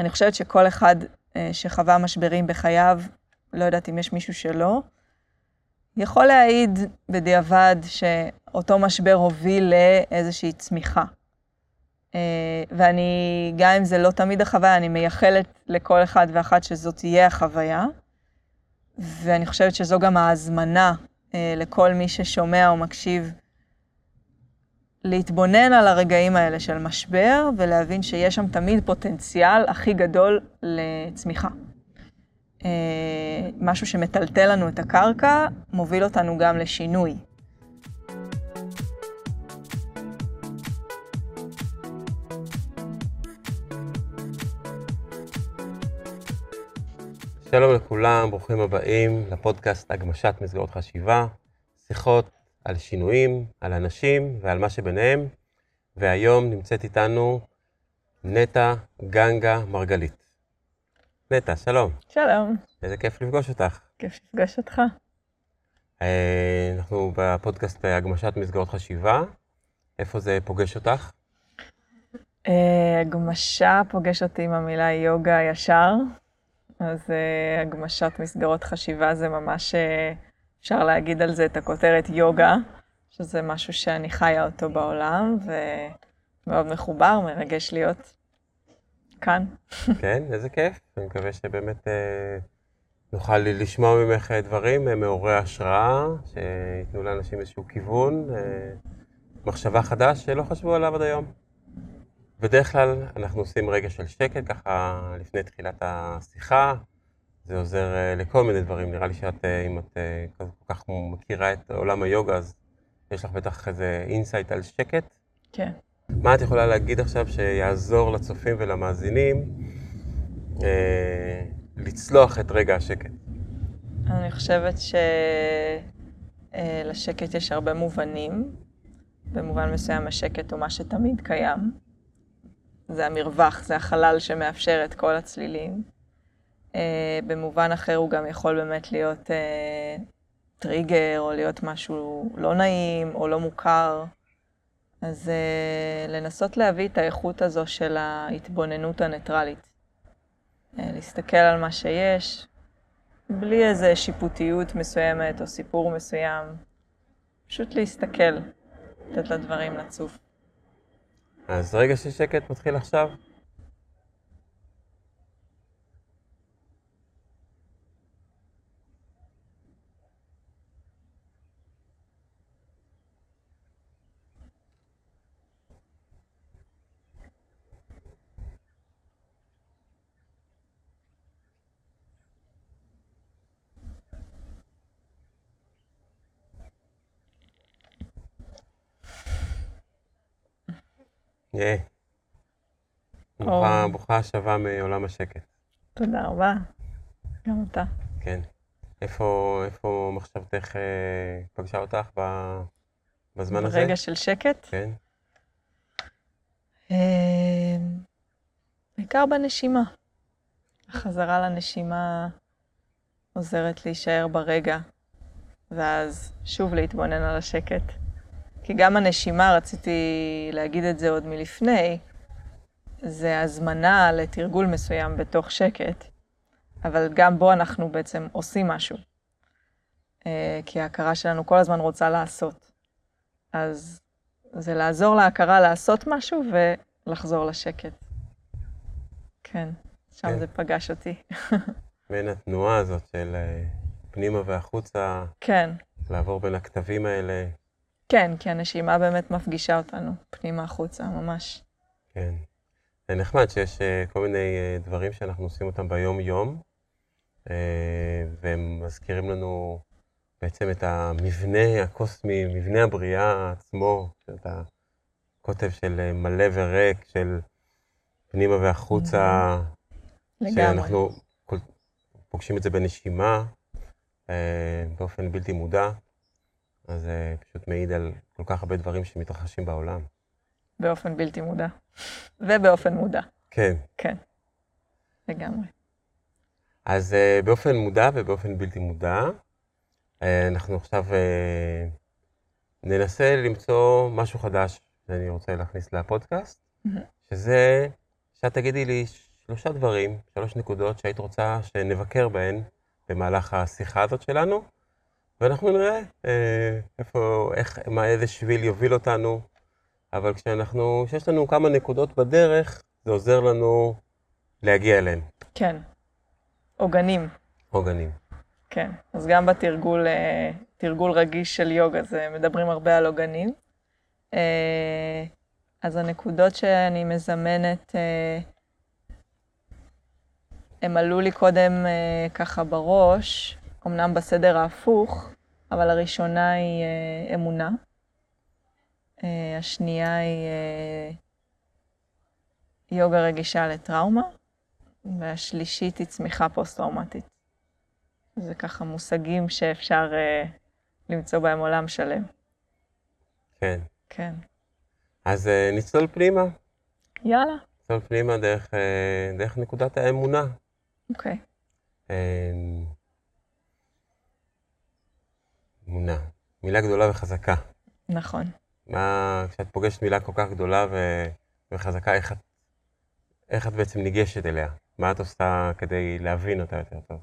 אני חושבת שכל אחד אה, שחווה משברים בחייו, לא יודעת אם יש מישהו שלא, יכול להעיד בדיעבד שאותו משבר הוביל לאיזושהי צמיחה. אה, ואני, גם אם זה לא תמיד החוויה, אני מייחלת לכל אחד ואחת שזאת תהיה החוויה. ואני חושבת שזו גם ההזמנה אה, לכל מי ששומע או מקשיב להתבונן על הרגעים האלה של משבר ולהבין שיש שם תמיד פוטנציאל הכי גדול לצמיחה. אה, משהו שמטלטל לנו את הקרקע, מוביל אותנו גם לשינוי. שלום לכולם, ברוכים הבאים לפודקאסט הגמשת מסגרות חשיבה, שיחות על שינויים, על אנשים ועל מה שביניהם, והיום נמצאת איתנו נטע גנגה מרגלית. נטע, שלום. שלום. איזה כיף לפגוש אותך. כיף לפגוש אותך. אה, אנחנו בפודקאסט הגמשת מסגרות חשיבה. איפה זה פוגש אותך? אה, הגמשה פוגש אותי עם המילה יוגה ישר, אז uh, הגמשת מסגרות חשיבה זה ממש, אפשר להגיד על זה את הכותרת יוגה, שזה משהו שאני חיה אותו בעולם, ומאוד מחובר, מרגש להיות כאן. כן, איזה כיף. אני מקווה שבאמת uh, נוכל לשמוע ממך דברים uh, מעוררי השראה, שייתנו לאנשים איזשהו כיוון, uh, מחשבה חדש שלא חשבו עליו עד היום. בדרך כלל אנחנו עושים רגע של שקט, ככה לפני תחילת השיחה. זה עוזר uh, לכל מיני דברים. נראה לי שאת, uh, אם את uh, כל כך מכירה את עולם היוגה, אז יש לך בטח איזה insight על שקט. כן. מה את יכולה להגיד עכשיו שיעזור לצופים ולמאזינים uh, לצלוח את רגע השקט? אני חושבת שלשקט uh, יש הרבה מובנים. במובן מסוים השקט הוא מה שתמיד קיים. זה המרווח, זה החלל שמאפשר את כל הצלילים. Uh, במובן אחר הוא גם יכול באמת להיות uh, טריגר, או להיות משהו לא נעים, או לא מוכר. אז uh, לנסות להביא את האיכות הזו של ההתבוננות הניטרלית. Uh, להסתכל על מה שיש, בלי איזה שיפוטיות מסוימת או סיפור מסוים. פשוט להסתכל, לתת לדברים לצוף. אז רגע של שקט מתחיל עכשיו. יהיה. ברוכה, השבה מעולם השקט. תודה רבה. גם אתה. כן. איפה, איפה מחשבתך אה, פגשה אותך ב, בזמן הזה? ברגע של שקט? כן. אה, בעיקר בנשימה. החזרה לנשימה עוזרת להישאר ברגע, ואז שוב להתבונן על השקט. כי גם הנשימה, רציתי להגיד את זה עוד מלפני, זה הזמנה לתרגול מסוים בתוך שקט, אבל גם בו אנחנו בעצם עושים משהו. אה, כי ההכרה שלנו כל הזמן רוצה לעשות. אז זה לעזור להכרה לעשות משהו ולחזור לשקט. כן, שם כן. זה פגש אותי. בין התנועה הזאת של אה, פנימה והחוצה, כן. לעבור בין הכתבים האלה. כן, כי הנשימה באמת מפגישה אותנו פנימה החוצה, ממש. כן. זה נחמד שיש uh, כל מיני uh, דברים שאנחנו עושים אותם ביום-יום, uh, והם מזכירים לנו בעצם את המבנה הקוסמי, מבנה הבריאה עצמו, את הקוטב של מלא וריק, של פנימה והחוצה, לגמרי. שאנחנו פוגשים את זה בנשימה, באופן בלתי מודע. אז זה פשוט מעיד על כל כך הרבה דברים שמתרחשים בעולם. באופן בלתי מודע. ובאופן מודע. כן. כן, לגמרי. אז uh, באופן מודע ובאופן בלתי מודע, uh, אנחנו עכשיו ננסה למצוא משהו חדש שאני רוצה להכניס לפודקאסט, mm-hmm. שזה שאת תגידי לי שלושה דברים, שלוש נקודות שהיית רוצה שנבקר בהן במהלך השיחה הזאת שלנו, ואנחנו נראה אה, איפה, איך, מה, איזה שביל יוביל אותנו, אבל כשאנחנו, כשיש לנו כמה נקודות בדרך, זה עוזר לנו להגיע אליהן. כן. עוגנים. עוגנים. כן. אז גם בתרגול, אה, תרגול רגיש של יוגה, זה מדברים הרבה על עוגנים. אה, אז הנקודות שאני מזמנת, אה, הם עלו לי קודם ככה בראש, אמנם בסדר ההפוך, אבל הראשונה היא אה, אמונה. אה, השנייה היא אה, יוגה רגישה לטראומה, והשלישית היא צמיחה פוסט-טראומטית. זה ככה מושגים שאפשר אה, למצוא בהם עולם שלם. כן. כן. אז אה, נצלול פנימה. יאללה. נצלול פנימה דרך, אה, דרך נקודת האמונה. אוקיי. אה, אמונה. מילה גדולה וחזקה. נכון. מה, כשאת פוגשת מילה כל כך גדולה ו... וחזקה, איך את, איך את בעצם ניגשת אליה? מה את עושה כדי להבין אותה יותר טוב?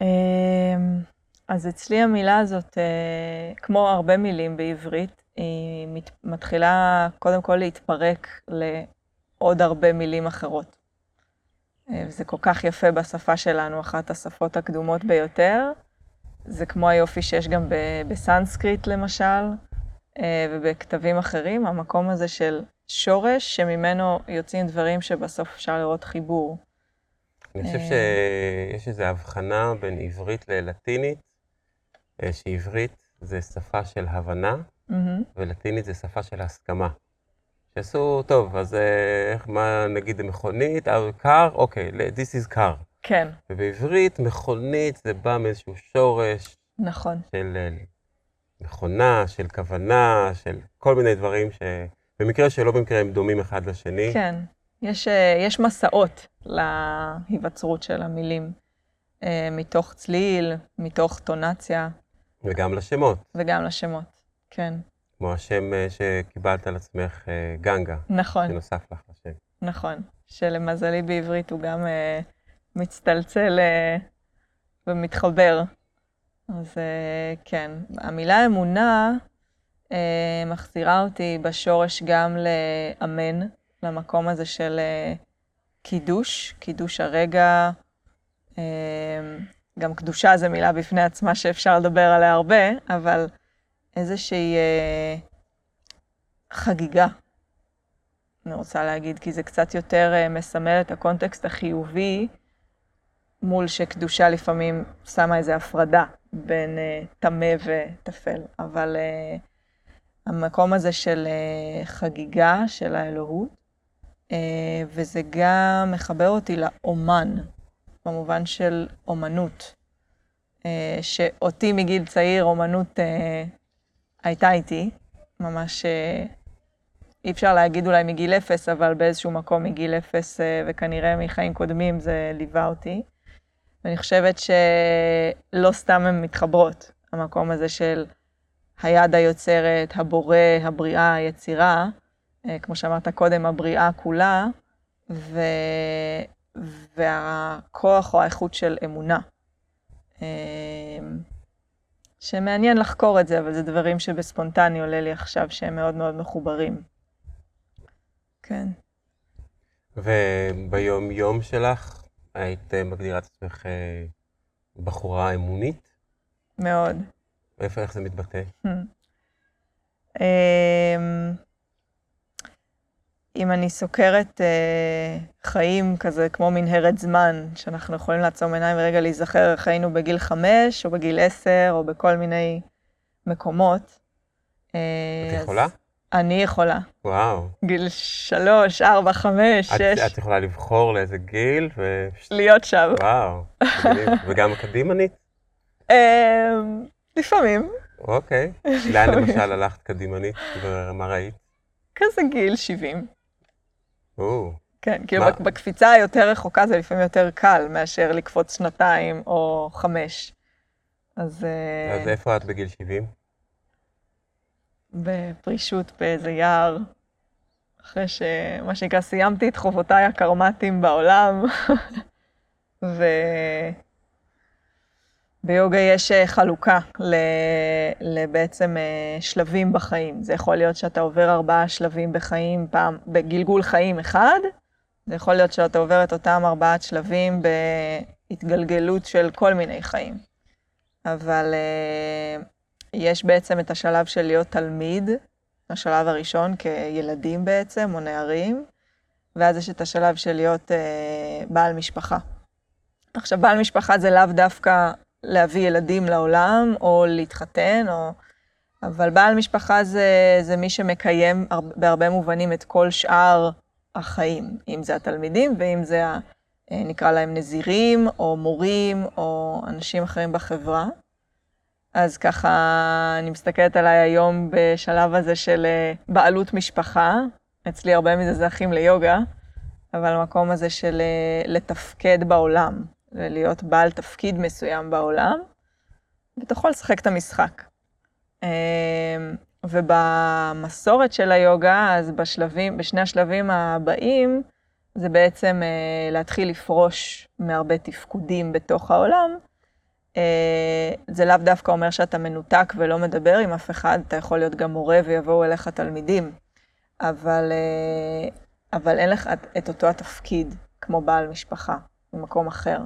אמ, אז אצלי המילה הזאת, אה, כמו הרבה מילים בעברית, היא מת- מתחילה קודם כל להתפרק לעוד הרבה מילים אחרות. אה, וזה כל כך יפה בשפה שלנו, אחת השפות הקדומות ביותר. זה כמו היופי שיש גם בסנסקריט למשל, אה, ובכתבים אחרים, המקום הזה של שורש, שממנו יוצאים דברים שבסוף אפשר לראות חיבור. אני חושב אה. שיש איזו הבחנה בין עברית ללטינית, אה, שעברית זה שפה של הבנה, מהמם. ולטינית זה שפה של הסכמה. שעשו, טוב, אז איך, מה נגיד מכונית, קר, אוקיי, this is car. כן, ובעברית מכונית זה בא מאיזשהו שורש נכון. של אה, מכונה, של כוונה, של כל מיני דברים שבמקרה שלא במקרה הם דומים אחד לשני. כן, יש, אה, יש מסעות להיווצרות של המילים, אה, מתוך צליל, מתוך טונציה, וגם לשמות, וגם לשמות. כן, כמו השם שקיבלת על עצמך, גנגה, נכון, שנוסף לך לשם. נכון. שלמזלי בעברית הוא גם מצטלצל אה, ומתחבר. אז אה, כן, המילה אמונה אה, מחזירה אותי בשורש גם לאמן, למקום הזה של קידוש, קידוש הרגע. גם קדושה זו מילה בפני עצמה שאפשר לדבר עליה הרבה, אבל איזושהי אה, חגיגה, אני רוצה להגיד, כי זה קצת יותר מסמל את הקונטקסט החיובי, מול שקדושה לפעמים שמה איזו הפרדה בין אה, טמא וטפל. אבל אה, המקום הזה של אה, חגיגה של האלוהות, אה, וזה גם מחבר אותי לאומן, במובן של אומנות. אה, שאותי מגיל צעיר, אומנות אה, הייתה איתי, ממש אה, אי אפשר להגיד אולי מגיל אפס, אבל באיזשהו מקום מגיל אפס, אה, וכנראה מחיים קודמים זה ליווה אותי. ואני חושבת שלא סתם הן מתחברות, המקום הזה של היד היוצרת, הבורא, הבריאה, היצירה, אה, כמו שאמרת קודם, הבריאה כולה, ו... והכוח או האיכות של אמונה. אה, שמעניין לחקור את זה, אבל זה דברים שבספונטני עולה לי עכשיו שהם מאוד מאוד מחוברים. כן. וביום-יום שלך, היית אה, מגדירה את עצמך אה, בחורה אמונית? מאוד. איפה, איך זה מתבטא? אמ, אם אני סוקרת אה, חיים כזה כמו מנהרת זמן, שאנחנו יכולים לעצום עיניים ורגע להיזכר איך היינו בגיל חמש, או בגיל עשר, או בכל מיני מקומות. את אז יכולה? אני יכולה. וואו. גיל שלוש, ארבע, חמש, את, שש, את יכולה לבחור לאיזה גיל, ו... להיות שם. וואו. וגם קדימנית? אמ, לפעמים, אוקיי. לאן למשל הלכת קדימנית, ומה ראית? כזה גיל 70. או, כן, כאילו בקפיצה היותר רחוקה זה לפעמים יותר קל מאשר לקפוץ שנתיים או חמש. אז אה, אז איפה את בגיל 70? בפרישות באיזה יער אחרי שמה שנקרא סיימתי את חובותיי הקרמטיים בעולם, וביוגה יש אה, חלוקה לבעצם אה, שלבים בחיים. זה יכול להיות שאתה עובר ארבעה שלבים בחיים, פעם, בגלגול חיים אחד, זה יכול להיות שאתה עובר את אותם ארבעת שלבים בהתגלגלות של כל מיני חיים. אבל uh, יש בעצם את השלב של להיות תלמיד, השלב הראשון כילדים בעצם, או נערים, ואז יש את השלב של להיות uh, בעל משפחה. עכשיו, בעל משפחה זה לאו דווקא להביא ילדים לעולם, או להתחתן, או... אבל בעל משפחה זה, זה מי שמקיים בהרבה מובנים את כל שאר החיים, אם זה התלמידים ואם זה, ה, אה, נקרא להם נזירים, או מורים, או אנשים אחרים בחברה. אז ככה, אני מסתכלת עליי היום בשלב הזה של אה, בעלות משפחה. אצלי הרבה מזה זה אחים ליוגה, אבל המקום הזה של אה, לתפקד בעולם, ולהיות בעל תפקיד מסוים בעולם, יכול לשחק את המשחק. ובמסורת של היוגה, אז בשלבים, בשני השלבים הבאים, זה בעצם אה, להתחיל לפרוש מהרבה תפקודים בתוך העולם. אה, זה לאו דווקא אומר שאתה מנותק ולא מדבר עם אף אחד, אתה יכול להיות גם מורה ויבואו אליך תלמידים, אבל, אה, אבל אין לך את אותו התפקיד כמו בעל משפחה, במקום אחר.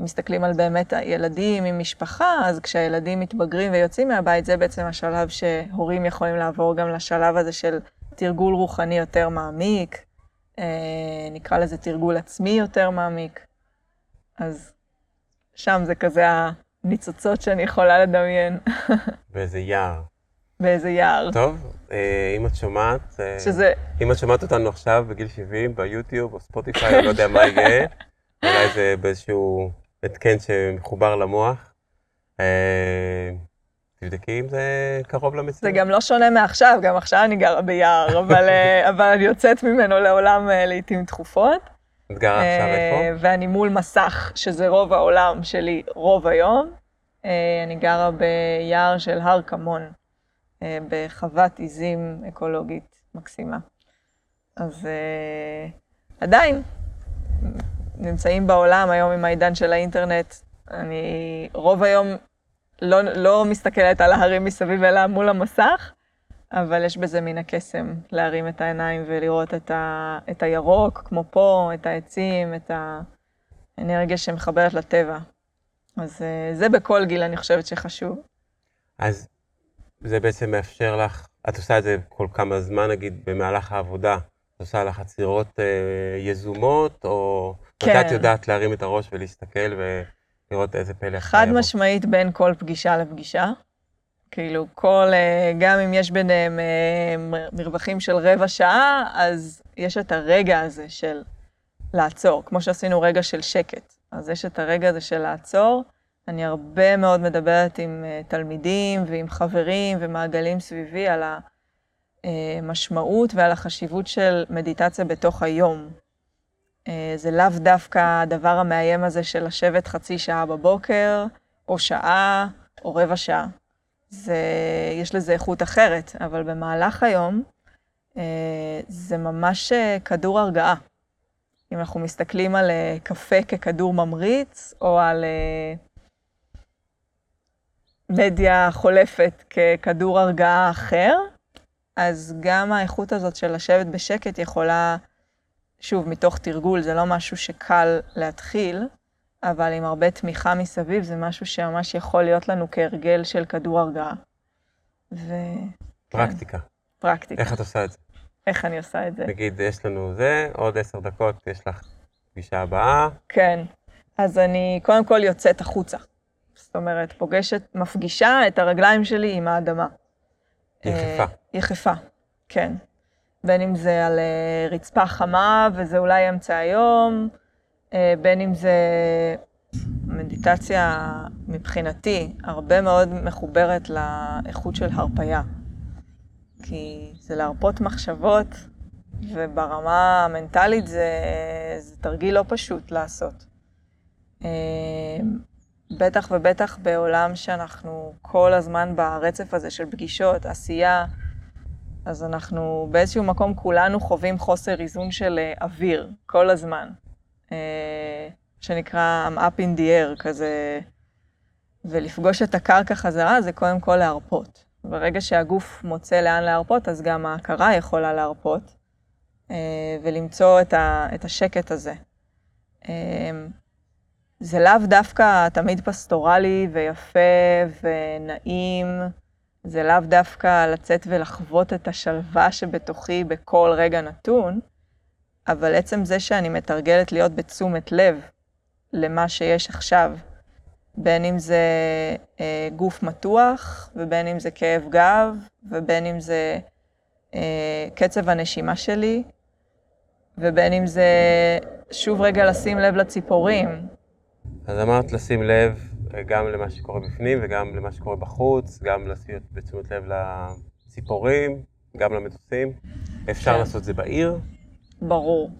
אם מסתכלים על באמת הילדים עם משפחה, אז כשהילדים מתבגרים ויוצאים מהבית, זה בעצם השלב שהורים יכולים לעבור גם לשלב הזה של תרגול רוחני יותר מעמיק, אה, נקרא לזה תרגול עצמי יותר מעמיק. אז שם זה כזה הניצוצות שאני יכולה לדמיין. באיזה יער. באיזה יער. טוב, אה, אם את שומעת, אה, שזה... אם את שומעת אותנו עכשיו בגיל 70 ביוטיוב או ספוטיפיי, אני לא יודע מה יהיה, אולי זה באיזשהו התקן שמחובר למוח. אה, תבדקי אם זה קרוב למציאות. זה גם לא שונה מעכשיו, גם עכשיו אני גרה ביער, אבל, אבל אני יוצאת ממנו לעולם לעיתים תכופות. את גרה עכשיו איפה? ואני מול מסך, שזה רוב העולם שלי רוב היום. אני גרה ביער של הר כמון, בחוות עיזים אקולוגית מקסימה. אז עדיין, נמצאים בעולם היום עם העידן של האינטרנט. אני רוב היום לא, לא מסתכלת על ההרים מסביב, אלא מול המסך, אבל יש בזה מן הקסם, להרים את העיניים ולראות את, ה, את הירוק, כמו פה, את העצים, את האנרגיה שמחברת לטבע. אז אה, זה בכל גיל, אני חושבת שחשוב. אז זה בעצם מאפשר לך, את עושה את זה כל כמה זמן, נגיד, במהלך העבודה, את עושה לך עצירות אה, יזומות, או כן. מתי את יודעת להרים את הראש ולהסתכל ולראות איזה פלא חד משמעית בין כל פגישה לפגישה. כאילו, כל, אה, גם אם יש ביניהם אה, מרווחים של רבע שעה, אז יש את הרגע הזה של לעצור, כמו שעשינו רגע של שקט. אז יש את הרגע הזה של לעצור. אני הרבה מאוד מדברת עם אה, תלמידים ועם חברים ומעגלים סביבי על המשמעות ועל החשיבות של מדיטציה בתוך היום. זה לאו דווקא הדבר המאיים הזה של לשבת חצי שעה בבוקר, או שעה, או רבע שעה. זה, יש לזה איכות אחרת, אבל במהלך היום אה, זה ממש אה, כדור הרגעה. אם אנחנו מסתכלים על קפה ככדור ממריץ, או על מדיה חולפת ככדור הרגעה אחר, אז גם האיכות הזאת של לשבת בשקט יכולה שוב, מתוך תרגול, זה לא משהו שקל להתחיל, אבל עם הרבה תמיכה מסביב, זה משהו שממש יכול להיות לנו כהרגל של כדור הרגעה. ו... פרקטיקה. כן, פרקטיקה. איך את עושה את זה? איך אני עושה את זה? נגיד, יש לנו זה, עוד עשר דקות יש לך פגישה הבאה. כן. אז אני קודם כל יוצאת החוצה. זאת אומרת, פוגשת, מפגישה את הרגליים שלי עם האדמה. יחפה. יחפה, כן. בין אם זה על אה, רצפה חמה וזה אולי אמצע היום, אה, בין אם זה מדיטציה מבחינתי, הרבה מאוד מחוברת לאיכות של הרפייה. כי זה להרפות מחשבות, וברמה המנטלית זה, זה תרגיל לא פשוט לעשות. אה, בטח ובטח בעולם שאנחנו כל הזמן ברצף הזה של פגישות, עשייה, אז אנחנו באיזשהו מקום כולנו חווים חוסר איזון של אה, אוויר כל הזמן, אה, שנקרא I'm up in the air כזה, ולפגוש את הקרקע חזרה זה קודם כל להרפות. ברגע שהגוף מוצא לאן להרפות, אז גם ההכרה יכולה להרפות, אה, ולמצוא את, ה, את השקט הזה. זה לאו דווקא תמיד פסטורלי ויפה ונעים, זה לאו דווקא לצאת ולחוות את השלווה שבתוכי בכל רגע נתון, אבל עצם זה שאני מתרגלת להיות בתשומת לב למה שיש עכשיו, בין אם זה אה, גוף מתוח, ובין אם זה כאב גב, ובין אם זה אה, קצב הנשימה שלי, ובין אם זה שוב רגע לשים לב לציפורים. אז אמרת לשים לב גם למה שקורה בפנים וגם למה שקורה בחוץ, גם לשים בתשומת לב לציפורים, גם למטוסים. אפשר כן. לעשות את זה בעיר? ברור.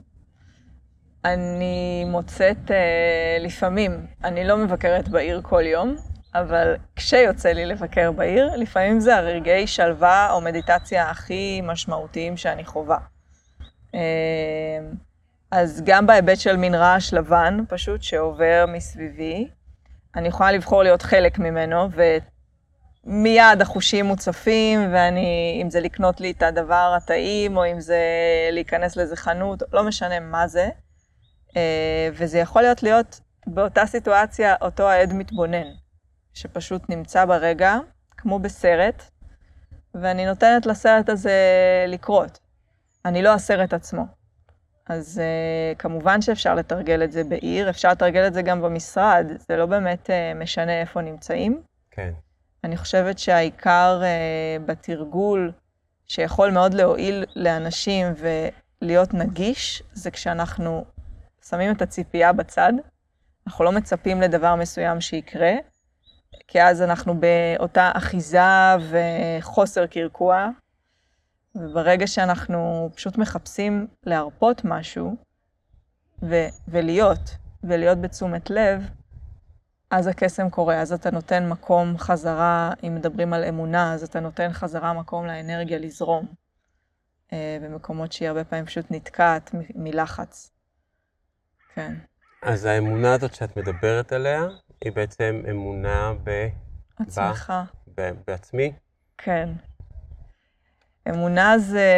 אני מוצאת אה, לפעמים, אני לא מבקרת בעיר כל יום, אבל כשיוצא לי לבקר בעיר, לפעמים זה הרגעי שלווה או מדיטציה הכי משמעותיים שאני חווה. אה, אז גם בהיבט של מין רעש לבן, פשוט, שעובר מסביבי, אני יכולה לבחור להיות חלק ממנו, ומיד החושים מוצפים, ואני, אם זה לקנות לי את הדבר הטעים, או אם זה להיכנס לאיזה חנות, לא משנה מה זה. אה, וזה יכול להיות להיות באותה סיטואציה אותו העד מתבונן, שפשוט נמצא ברגע, כמו בסרט, ואני נותנת לסרט הזה לקרות. אני לא הסרט עצמו. אז uh, כמובן שאפשר לתרגל את זה בעיר, אפשר לתרגל את זה גם במשרד, זה לא באמת uh, משנה איפה נמצאים. כן. אני חושבת שהעיקר uh, בתרגול, שיכול מאוד להועיל לאנשים ולהיות נגיש, זה כשאנחנו שמים את הציפייה בצד, אנחנו לא מצפים לדבר מסוים שיקרה, כי אז אנחנו באותה אחיזה וחוסר קרקוע, וברגע שאנחנו פשוט מחפשים להרפות משהו, ו- ולהיות, ולהיות בתשומת לב, אז הקסם קורה, אז אתה נותן מקום חזרה, אם מדברים על אמונה, אז אתה נותן חזרה מקום לאנרגיה לזרום, אה, במקומות שהיא הרבה פעמים פשוט נתקעת מלחץ. כן. אז האמונה הזאת שאת מדברת עליה, היא בעצם אמונה ב... עצמך. ב... בעצמי? כן. אמונה זה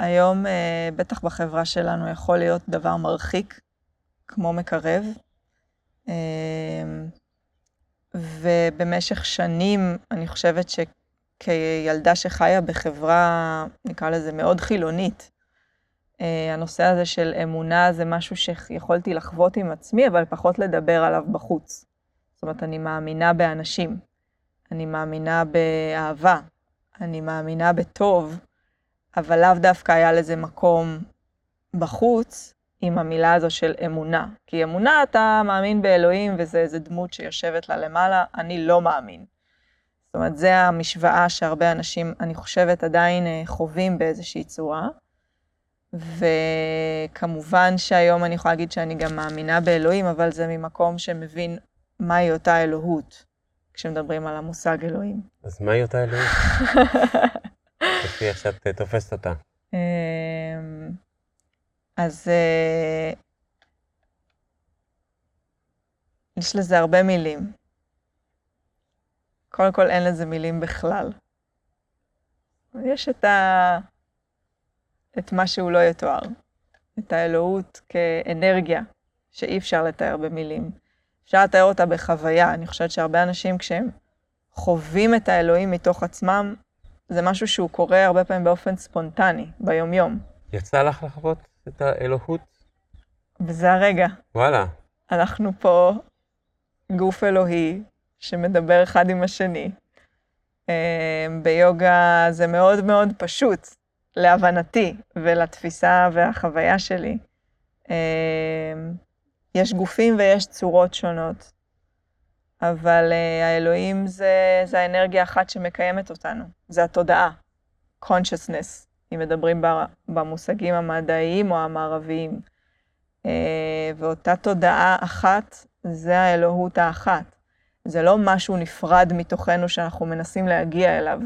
היום, אה, בטח בחברה שלנו, יכול להיות דבר מרחיק, כמו מקרב. אה, ובמשך שנים, אני חושבת שכילדה שחיה בחברה, נקרא לזה, מאוד חילונית, אה, הנושא הזה של אמונה זה משהו שיכולתי לחוות עם עצמי, אבל פחות לדבר עליו בחוץ. זאת אומרת, אני מאמינה באנשים, אני מאמינה באהבה, אני מאמינה בטוב, אבל לאו דווקא היה לזה מקום בחוץ עם המילה הזו של אמונה. כי אמונה, אתה מאמין באלוהים וזה איזה דמות שיושבת לה למעלה, אני לא מאמין. זאת אומרת, זו המשוואה שהרבה אנשים, אני חושבת, עדיין אה, חווים באיזושהי צורה. וכמובן שהיום אני יכולה להגיד שאני גם מאמינה באלוהים, אבל זה ממקום שמבין מהי אותה אלוהות. כשמדברים על המושג אלוהים. אז מהי אותה אלוהים? לפי איך שאת אה, תופסת אותה. אז אה, יש לזה הרבה מילים. קודם כל אין לזה מילים בכלל. יש את, ה... את מה שהוא לא יתואר, את האלוהות כאנרגיה שאי אפשר לתאר במילים. אפשר לתאר אותה בחוויה. אני חושבת שהרבה אנשים, כשהם חווים את האלוהים מתוך עצמם, זה משהו שהוא קורה הרבה פעמים באופן ספונטני, ביומיום. יצא לך לחוות את האלוהות? וזה הרגע. וואלה. אנחנו פה גוף אלוהי שמדבר אחד עם השני. אה, ביוגה זה מאוד מאוד פשוט, להבנתי ולתפיסה והחוויה שלי. אה, יש גופים ויש צורות שונות, אבל uh, האלוהים זה, זה האנרגיה אחת שמקיימת אותנו, זה התודעה, consciousness, אם מדברים במושגים המדעיים או המערביים. Uh, ואותה תודעה אחת, זה האלוהות האחת. זה לא משהו נפרד מתוכנו שאנחנו מנסים להגיע אליו.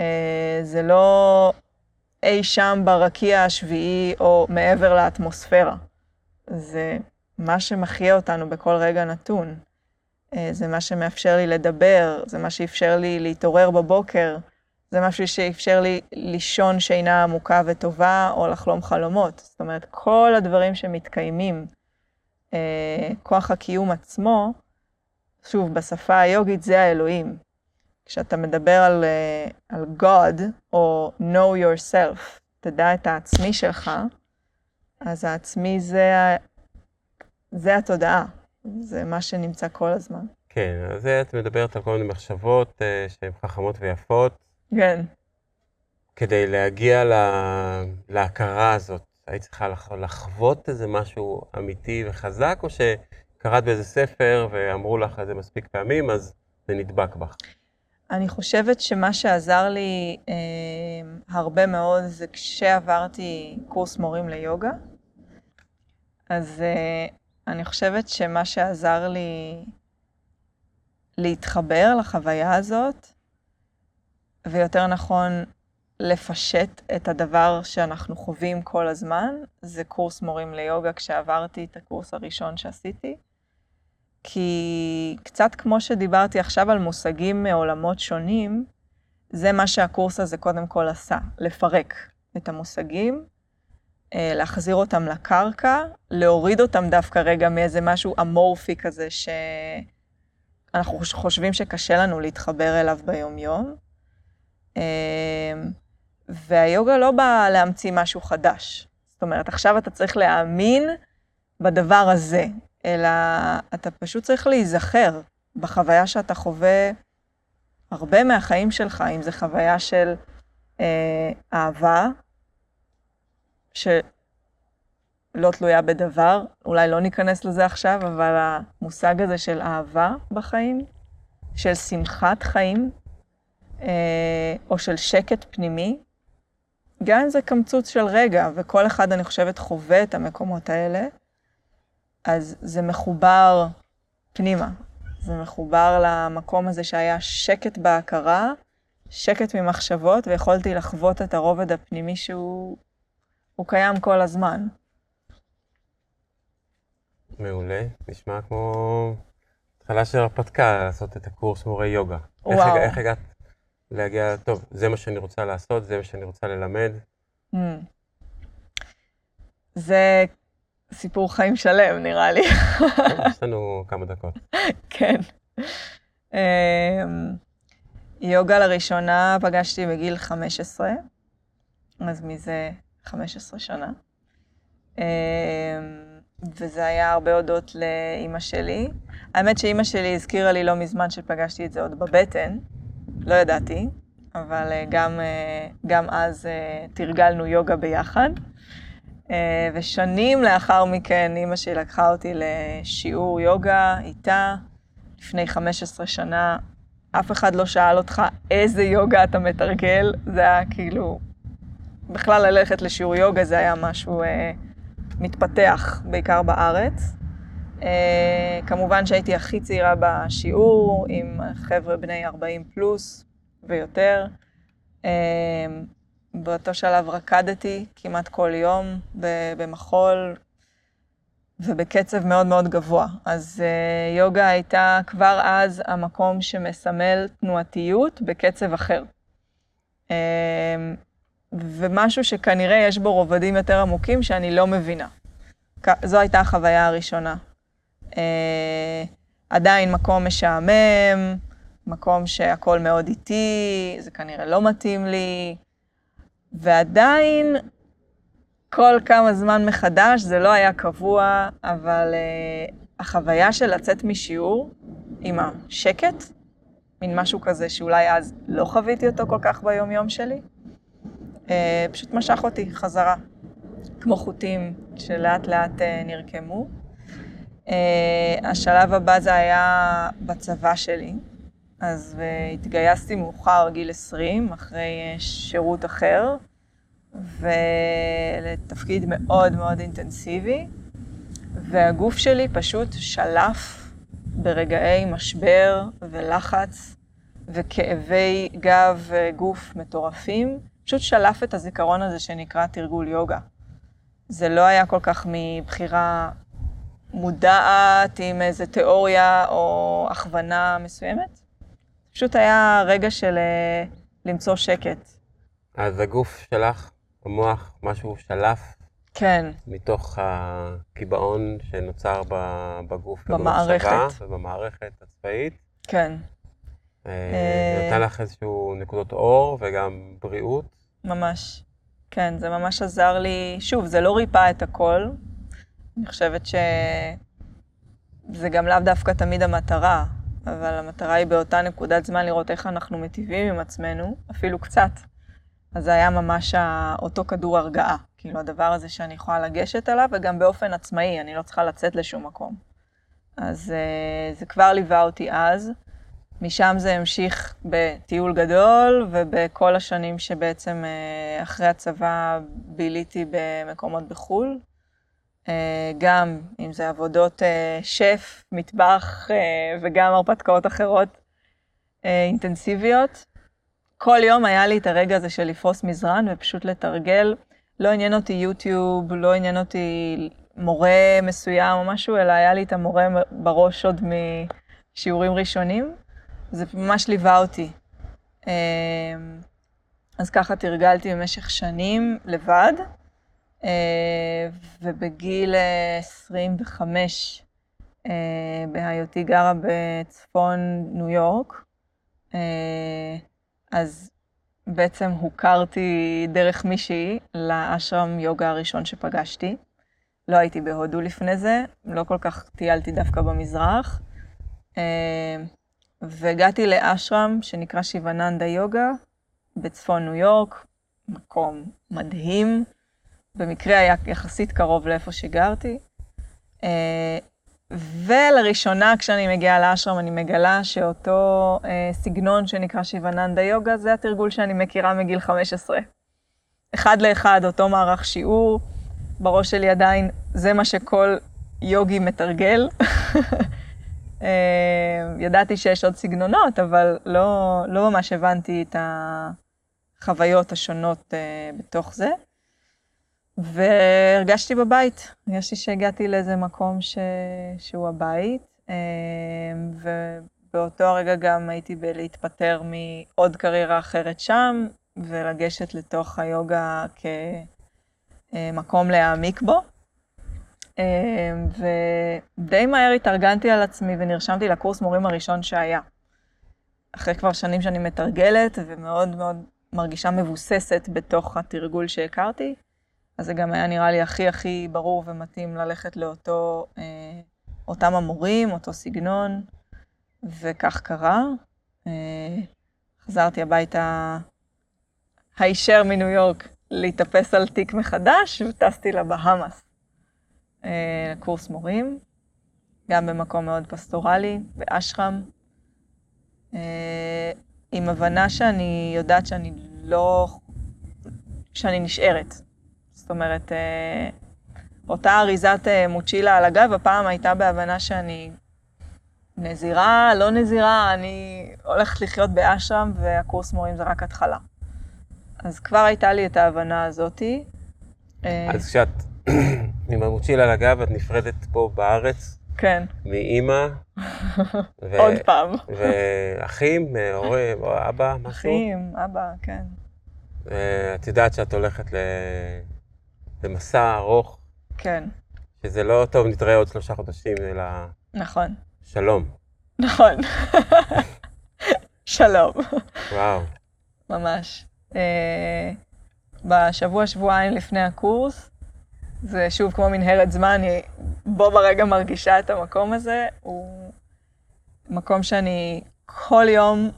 אה, זה לא אי שם ברקיע השביעי או מעבר לאטמוספירה. זה מה שמחיה אותנו בכל רגע נתון. אה, זה מה שמאפשר לי לדבר, זה מה שאפשר לי להתעורר בבוקר, זה משהו שאפשר לי לישון שינה עמוקה וטובה או לחלום חלומות. זאת אומרת, כל הדברים שמתקיימים, אה, כוח הקיום עצמו, שוב, בשפה היוגית זה האלוהים. כשאתה מדבר על, אה, על God, או know yourself, תדע את העצמי שלך, אז העצמי זה, זה התודעה, זה מה שנמצא כל הזמן. כן, אז את מדברת על כל מיני מחשבות uh, שהן חכמות ויפות. כן. כדי להגיע לה, להכרה הזאת, היית צריכה לח, לחוות איזה משהו אמיתי וחזק, או שקראת באיזה ספר ואמרו לך את זה מספיק פעמים, אז זה נדבק בך? אני חושבת שמה שעזר לי אה, הרבה מאוד זה כשעברתי קורס מורים ליוגה. אז אה, אני חושבת שמה שעזר לי להתחבר לחוויה הזאת, ויותר נכון לפשט את הדבר שאנחנו חווים כל הזמן, זה קורס מורים ליוגה כשעברתי את הקורס הראשון שעשיתי. כי קצת כמו שדיברתי עכשיו על מושגים מעולמות שונים, זה מה שהקורס הזה קודם כל עשה, לפרק את המושגים, אה, להחזיר אותם לקרקע, להוריד אותם דווקא רגע מאיזה משהו אמורפי כזה שאנחנו חושבים שקשה לנו להתחבר אליו ביומיום. אה, והיוגה לא באה להמציא משהו חדש. זאת אומרת, עכשיו אתה צריך להאמין בדבר הזה, אלא אתה פשוט צריך להיזכר בחוויה שאתה חווה הרבה מהחיים שלך, אם זו חוויה של אה, אהבה, שלא תלויה בדבר, אולי לא ניכנס לזה עכשיו, אבל המושג הזה של אהבה בחיים, של שמחת חיים, או של שקט פנימי, גם אם זה קמצוץ של רגע, וכל אחד, אני חושבת, חווה את המקומות האלה, אז זה מחובר פנימה. זה מחובר למקום הזה שהיה שקט בהכרה, שקט ממחשבות, ויכולתי לחוות את הרובד הפנימי שהוא קיים כל הזמן. מעולה, נשמע כמו התחלה של הרפתקה לעשות את הקורס מורי יוגה. וואו. איך, איך הגעת להגיע, טוב, זה מה שאני רוצה לעשות, זה מה שאני רוצה ללמד? Mm. זה סיפור חיים שלם, נראה לי. יש לנו כמה דקות. כן. אמ, יוגה לראשונה פגשתי בגיל 15, אז מזה 15 שנה. אמ, וזה היה הרבה הודות לאימא שלי. האמת שאימא שלי הזכירה לי לא מזמן שפגשתי את זה עוד בבטן, לא ידעתי, אבל אה, גם, אה, גם אז אה, תרגלנו יוגה ביחד. ושנים לאחר מכן אימא שלי לקחה אותי לשיעור יוגה איתה, לפני 15 שנה. אף אחד לא שאל אותך איזה יוגה אתה מתרגל, זה היה כאילו, בכלל ללכת לשיעור יוגה זה היה משהו אה, מתפתח, בעיקר בארץ. אה, כמובן שהייתי הכי צעירה בשיעור, עם חבר'ה בני 40 פלוס ויותר. אה, באותו שלב רקדתי כמעט כל יום במחול ובקצב מאוד מאוד גבוה. אז uh, יוגה הייתה כבר אז המקום שמסמל תנועתיות בקצב אחר. ומשהו שכנראה יש בו רובדים יותר עמוקים שאני לא מבינה. זו הייתה החוויה הראשונה. Uh, עדיין מקום משעמם, מקום שהכל מאוד איטי, זה כנראה לא מתאים לי, ועדיין כל כמה זמן מחדש, זה לא היה קבוע, אבל uh, החוויה של לצאת משיעור עם השקט, מין משהו כזה שאולי אז לא חוויתי אותו כל כך ביום-יום שלי, uh, פשוט משך אותי חזרה, כמו חוטים שלאט לאט uh, נרקמו. Uh, השלב הבא זה היה בצבא שלי, אז uh, התגייסתי מאוחר, גיל 20, אחרי uh, שירות אחר, ולתפקיד מאוד מאוד אינטנסיבי, והגוף שלי פשוט שלף ברגעי משבר ולחץ וכאבי גב וגוף מטורפים, פשוט שלף את הזיכרון הזה שנקרא תרגול יוגה. זה לא היה כל כך מבחירה מודעת עם איזו תיאוריה או הכוונה מסוימת. פשוט היה רגע של אה, למצוא שקט. אז הגוף שלך, המוח, משהו שלף כן, מתוך הקיבעון שנוצר בגוף, במערכת. ובמערכת הצבאית. כן, אה, אה, נתן לך איזשהו נקודות אור וגם בריאות. ממש. כן, זה ממש עזר לי. שוב, זה לא ריפא את הכל. אני חושבת שזה גם לאו דווקא תמיד המטרה, אבל המטרה היא באותה נקודת זמן לראות איך אנחנו מטיבים עם עצמנו, אפילו קצת. אז זה היה ממש אותו כדור הרגעה. כאילו, הדבר הזה שאני יכולה לגשת אליו, וגם באופן עצמאי, אני לא צריכה לצאת לשום מקום. אז uh, זה כבר ליווה אותי אז. משם זה המשיך בטיול גדול, ובכל השנים שבעצם uh, אחרי הצבא ביליתי במקומות בחו"ל. Uh, גם אם זה עבודות uh, שף, מטבח uh, וגם הרפתקאות אחרות אינטנסיביות. כל יום היה לי את הרגע הזה של לפרוס מזרן ופשוט לתרגל. לא עניין אותי יוטיוב, לא עניין אותי מורה מסוים או משהו, אלא היה לי את המורה בראש עוד משיעורים ראשונים. זה ממש ליווה אותי. אז ככה תרגלתי במשך שנים לבד, אה, ובגיל אה, 25, אה, בהיותי גרה בצפון ניו יורק, אה, אז בעצם הוכרתי דרך מישהי לאשרם יוגה הראשון שפגשתי. לא הייתי בהודו לפני זה, לא כל כך טיילתי דווקא במזרח. אה, והגעתי לאשרם שנקרא שיבננדה יוגה בצפון ניו יורק, מקום מדהים. במקרה היה יחסית קרוב לאיפה שגרתי. אה, ולראשונה כשאני מגיעה לאשרם אני מגלה שאותו אה, סגנון שנקרא שיבננדה יוגה זה התרגול שאני מכירה מגיל 15. אחד לאחד אותו מערך שיעור, בראש שלי עדיין זה מה שכל יוגי מתרגל. אה, ידעתי שיש עוד סגנונות, אבל לא, לא ממש הבנתי את החוויות השונות בתוך זה. והרגשתי בבית, הרגשתי שהגעתי לאיזה מקום ש... שהוא הבית, אה, ובאותו הרגע גם הייתי בלהתפטר מעוד קריירה אחרת שם, ולגשת לתוך היוגה כמקום להעמיק בו. אה, ודי מהר התארגנתי על עצמי ונרשמתי לקורס מורים הראשון שהיה. אחרי כבר שנים שאני מתרגלת ומאוד מאוד מרגישה מבוססת בתוך התרגול שהכרתי, אז זה גם היה נראה לי הכי הכי ברור ומתאים ללכת לאותו, אה, אותם המורים, אותו סגנון, וכך קרה. אה, חזרתי הביתה הישר מניו יורק להתאפס על תיק מחדש, וטסתי לבהאמאס. אה, קורס מורים, גם במקום מאוד פסטורלי, באשרם, אה, עם הבנה שאני יודעת שאני לא... שאני נשארת. זאת אומרת, אה, אותה אריזת אה, מוצ'ילה על הגב, הפעם הייתה בהבנה שאני נזירה, לא נזירה, אני הולכת לחיות באשרם, והקורס מורים זה רק התחלה. אז כבר הייתה לי את ההבנה הזאתי. אה, אז כשאת עם המוצ'יל על הגב, את נפרדת פה בארץ כן, מאימא. ו- עוד פעם. ואחים, הורים, אבא, משהו. אחים, אבא, כן. את יודעת שאת הולכת ל... למסע ארוך, כן, שזה לא טוב, נתראה עוד שלושה חודשים, אלא נכון. שלום. נכון. שלום. וואו. ממש. אה, בשבוע, שבועיים לפני הקורס, זה שוב כמו מנהרת זמן, אני בו ברגע מרגישה את המקום הזה. הוא מקום שאני כל יום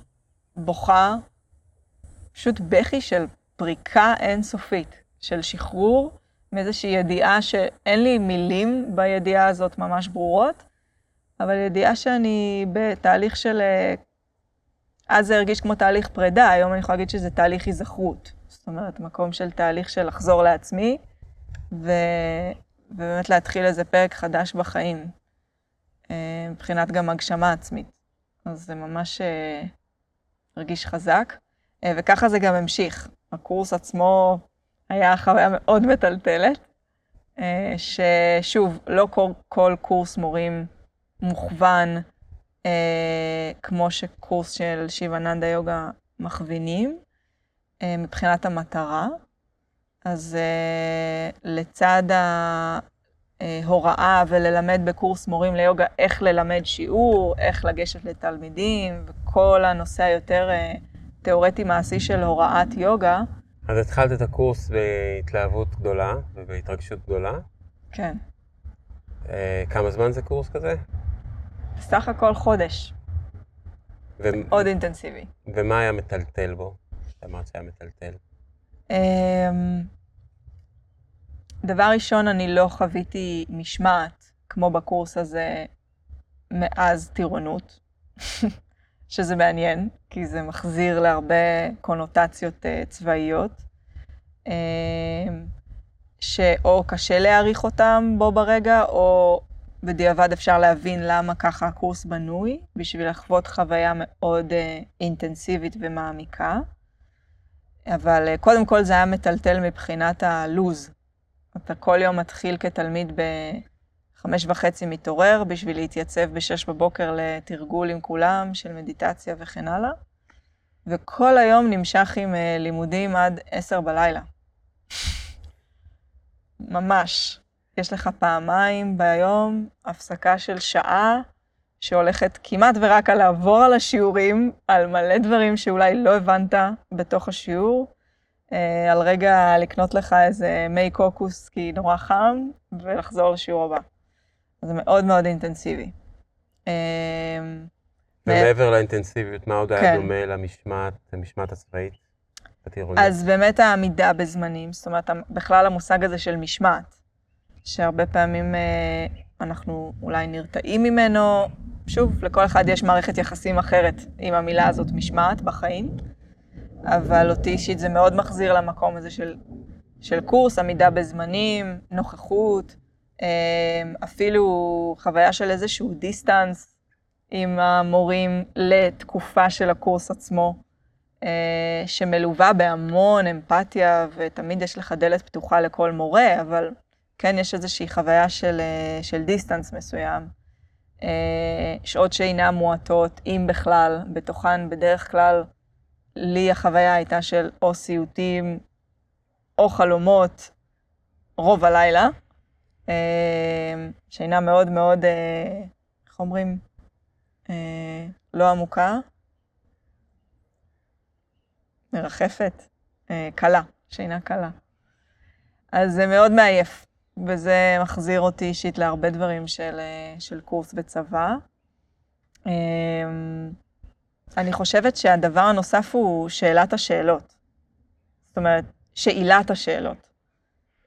בוכה, פשוט בכי של פריקה אינסופית, של שחרור מאיזושהי ידיעה שאין לי מילים בידיעה הזאת ממש ברורות, אבל ידיעה שאני בתהליך של... אה, אז זה הרגיש כמו תהליך פרידה, היום אני יכולה להגיד שזה תהליך היזכרות. זאת אומרת, מקום של תהליך של לחזור לעצמי, ו... ובאמת להתחיל איזה פרק חדש בחיים, אה, מבחינת גם הגשמה עצמית. אז זה ממש אה, הרגיש חזק, וככה זה גם המשיך. הקורס עצמו היה חוויה מאוד מטלטלת, אה, ששוב, לא כל, כל קורס מורים מוכוון אה, כמו שקורס של שיבננדה יוגה מכווינים, מבחינת המטרה. אז לצד ההוראה וללמד בקורס מורים ליוגה איך ללמד שיעור, איך לגשת לתלמידים, וכל הנושא היותר תיאורטי מעשי של הוראת יוגה. אז התחלת את הקורס בהתלהבות גדולה ובהתרגשות גדולה. כן. Uh, כמה זמן זה קורס כזה? בסך הכל חודש. ו... מאוד אינטנסיבי. ומה היה מטלטל בו? אמרת שהיה מטלטל. Um, דבר ראשון, אני לא חוויתי משמעת, כמו בקורס הזה, מאז טירונות. שזה מעניין, כי זה מחזיר להרבה קונוטציות uh, צבאיות, uh, שאו קשה להעריך אותם בו ברגע, או בדיעבד אפשר להבין למה ככה הקורס בנוי, בשביל לחוות חוויה מאוד uh, אינטנסיבית ומעמיקה. אבל קודם כל זה היה מטלטל מבחינת הלוז. אתה כל יום מתחיל כתלמיד ב... חמש וחצי מתעורר בשביל להתייצב בשש בבוקר לתרגול עם כולם של מדיטציה וכן הלאה. וכל היום נמשך עם אה, לימודים עד עשר בלילה. ממש. יש לך פעמיים ביום הפסקה של שעה שהולכת כמעט ורק על לעבור על השיעורים, על מלא דברים שאולי לא הבנת בתוך השיעור, אה, על רגע לקנות לך איזה מי קוקוס כי נורא חם, ולחזור לשיעור הבא. זה מאוד מאוד אינטנסיבי. אמ, ומעבר לאינטנסיביות, מה עוד היה כן. דומה למשמעת, למשמעת הצבאית? אז באמת העמידה בזמנים, זאת אומרת, בכלל המושג הזה של משמעת, שהרבה פעמים אה, אנחנו אולי נרתעים ממנו, שוב, לכל אחד יש מערכת יחסים אחרת עם המילה הזאת, משמעת, בחיים, אבל אותי אישית זה מאוד מחזיר למקום הזה של, של קורס, עמידה בזמנים, נוכחות, אפילו חוויה של איזשהו distance עם המורים לתקופה של הקורס עצמו, אה, שמלווה בהמון אמפתיה, ותמיד יש לך דלת פתוחה לכל מורה, אבל כן יש איזושהי חוויה של, אה, של distance מסוים. אה, שעות שינה מועטות, אם בכלל, בתוכן בדרך כלל, לי החוויה הייתה של או סיוטים או חלומות רוב הלילה. אה, שינה מאוד מאוד, אה, איך אומרים? אה, לא עמוקה, מרחפת, קלה, שינה קלה. אז זה מאוד מעייף, וזה מחזיר אותי אישית להרבה דברים של, של קורס בצבא. אני חושבת שהדבר הנוסף הוא שאלת השאלות. זאת אומרת, שאילת השאלות.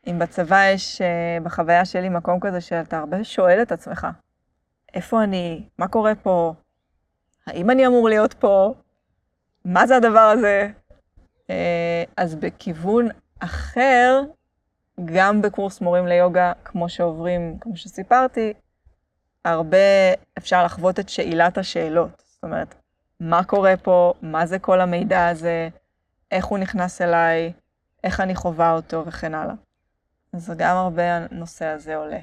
אם בצבא יש, uh, בחוויה שלי, מקום כזה שאתה הרבה שואל את עצמך, איפה אני? מה קורה פה? האם אני אמור להיות פה? מה זה הדבר הזה? Uh, אז בכיוון אחר, גם בקורס מורים ליוגה, כמו שעוברים, כמו שסיפרתי, הרבה אפשר לחוות את שאילת השאלות. זאת אומרת, מה קורה פה? מה זה כל המידע הזה? איך הוא נכנס אליי? איך אני חווה אותו? וכן הלאה. אז גם הרבה הנושא הזה עולה.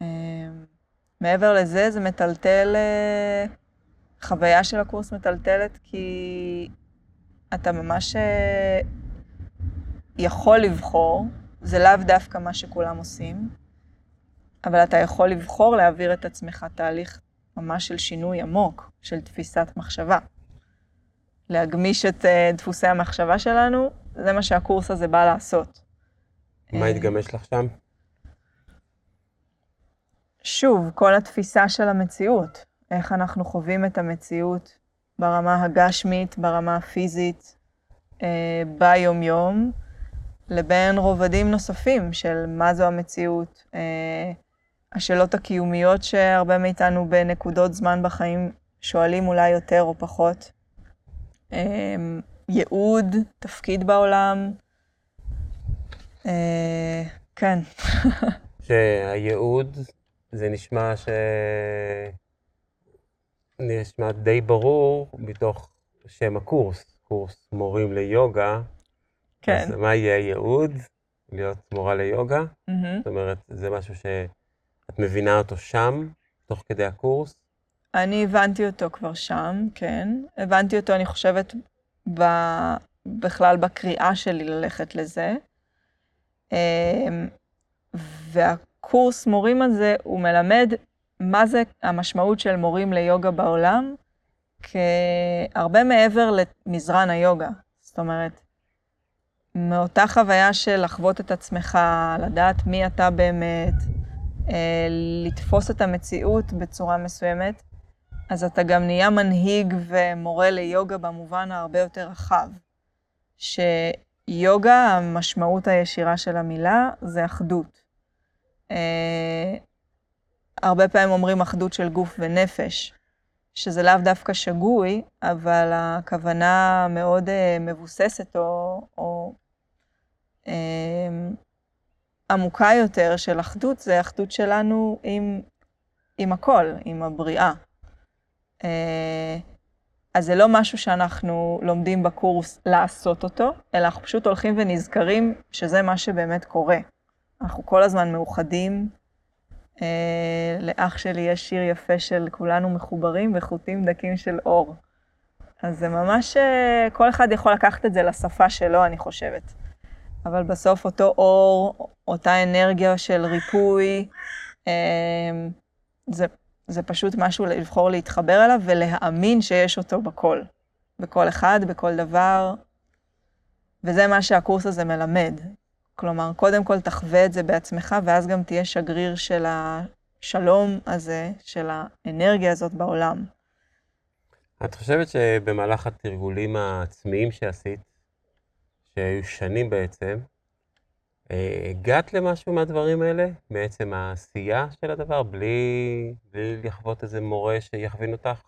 אמ, מעבר לזה, זה מטלטל, אה, חוויה של הקורס מטלטלת, כי אתה ממש אה, יכול לבחור, זה לאו דווקא מה שכולם עושים, אבל אתה יכול לבחור להעביר את עצמך תהליך ממש של שינוי עמוק, של תפיסת מחשבה. להגמיש את אה, דפוסי המחשבה שלנו, זה מה שהקורס הזה בא לעשות. מה התגמש לך שם? שוב, כל התפיסה של המציאות, איך אנחנו חווים את המציאות ברמה הגשמית, ברמה הפיזית, אה, ביום-יום, לבין רובדים נוספים של מה זו המציאות, אה, השאלות הקיומיות שהרבה מאיתנו בנקודות זמן בחיים שואלים אולי יותר או פחות, אה, ייעוד, תפקיד בעולם, אה, כן. שהייעוד, זה נשמע ש... נשמע די ברור מתוך שם הקורס, קורס מורים ליוגה. כן. אז מה יהיה הייעוד? להיות מורה ליוגה? מהמם. זאת אומרת, זה משהו שאת מבינה אותו שם, תוך כדי הקורס? אני הבנתי אותו כבר שם, כן. הבנתי אותו, אני חושבת, ב... בכלל בקריאה שלי ללכת לזה. אמ, והקורס מורים הזה, הוא מלמד מה זה המשמעות של מורים ליוגה בעולם, כהרבה מעבר למזרן היוגה. זאת אומרת, מאותה חוויה של לחוות את עצמך, לדעת מי אתה באמת, אה, לתפוס את המציאות בצורה מסוימת, אז אתה גם נהיה מנהיג ומורה ליוגה במובן ההרבה יותר רחב. שיוגה, המשמעות הישירה של המילה זה אחדות. אה, הרבה פעמים אומרים אחדות של גוף ונפש, שזה לאו דווקא שגוי, אבל הכוונה מאוד אה, מבוססת או, או אה, עמוקה יותר של אחדות, זה אחדות שלנו עם, עם הכל, עם הבריאה. אז זה לא משהו שאנחנו לומדים בקורס לעשות אותו, אלא אנחנו פשוט הולכים ונזכרים שזה מה שבאמת קורה. אנחנו כל הזמן מאוחדים. אה, לאח שלי יש שיר יפה של כולנו מחוברים בחוטים דקים של אור. אז זה ממש, אה, כל אחד יכול לקחת את זה לשפה שלו, אני חושבת. אבל בסוף אותו אור, אותה אנרגיה של ריפוי, אה, זה, זה פשוט משהו לבחור להתחבר אליו ולהאמין שיש אותו בכל. בכל אחד, בכל דבר. וזה מה שהקורס הזה מלמד. כלומר, קודם כל תחווה את זה בעצמך, ואז גם תהיה שגריר של השלום הזה, של האנרגיה הזאת בעולם. את חושבת שבמהלך התרגולים העצמיים שעשית, שהיו שנים בעצם, הגעת למשהו מהדברים האלה? מעצם העשייה של הדבר, בלי, בלי לחוות איזה מורה שיכווין אותך?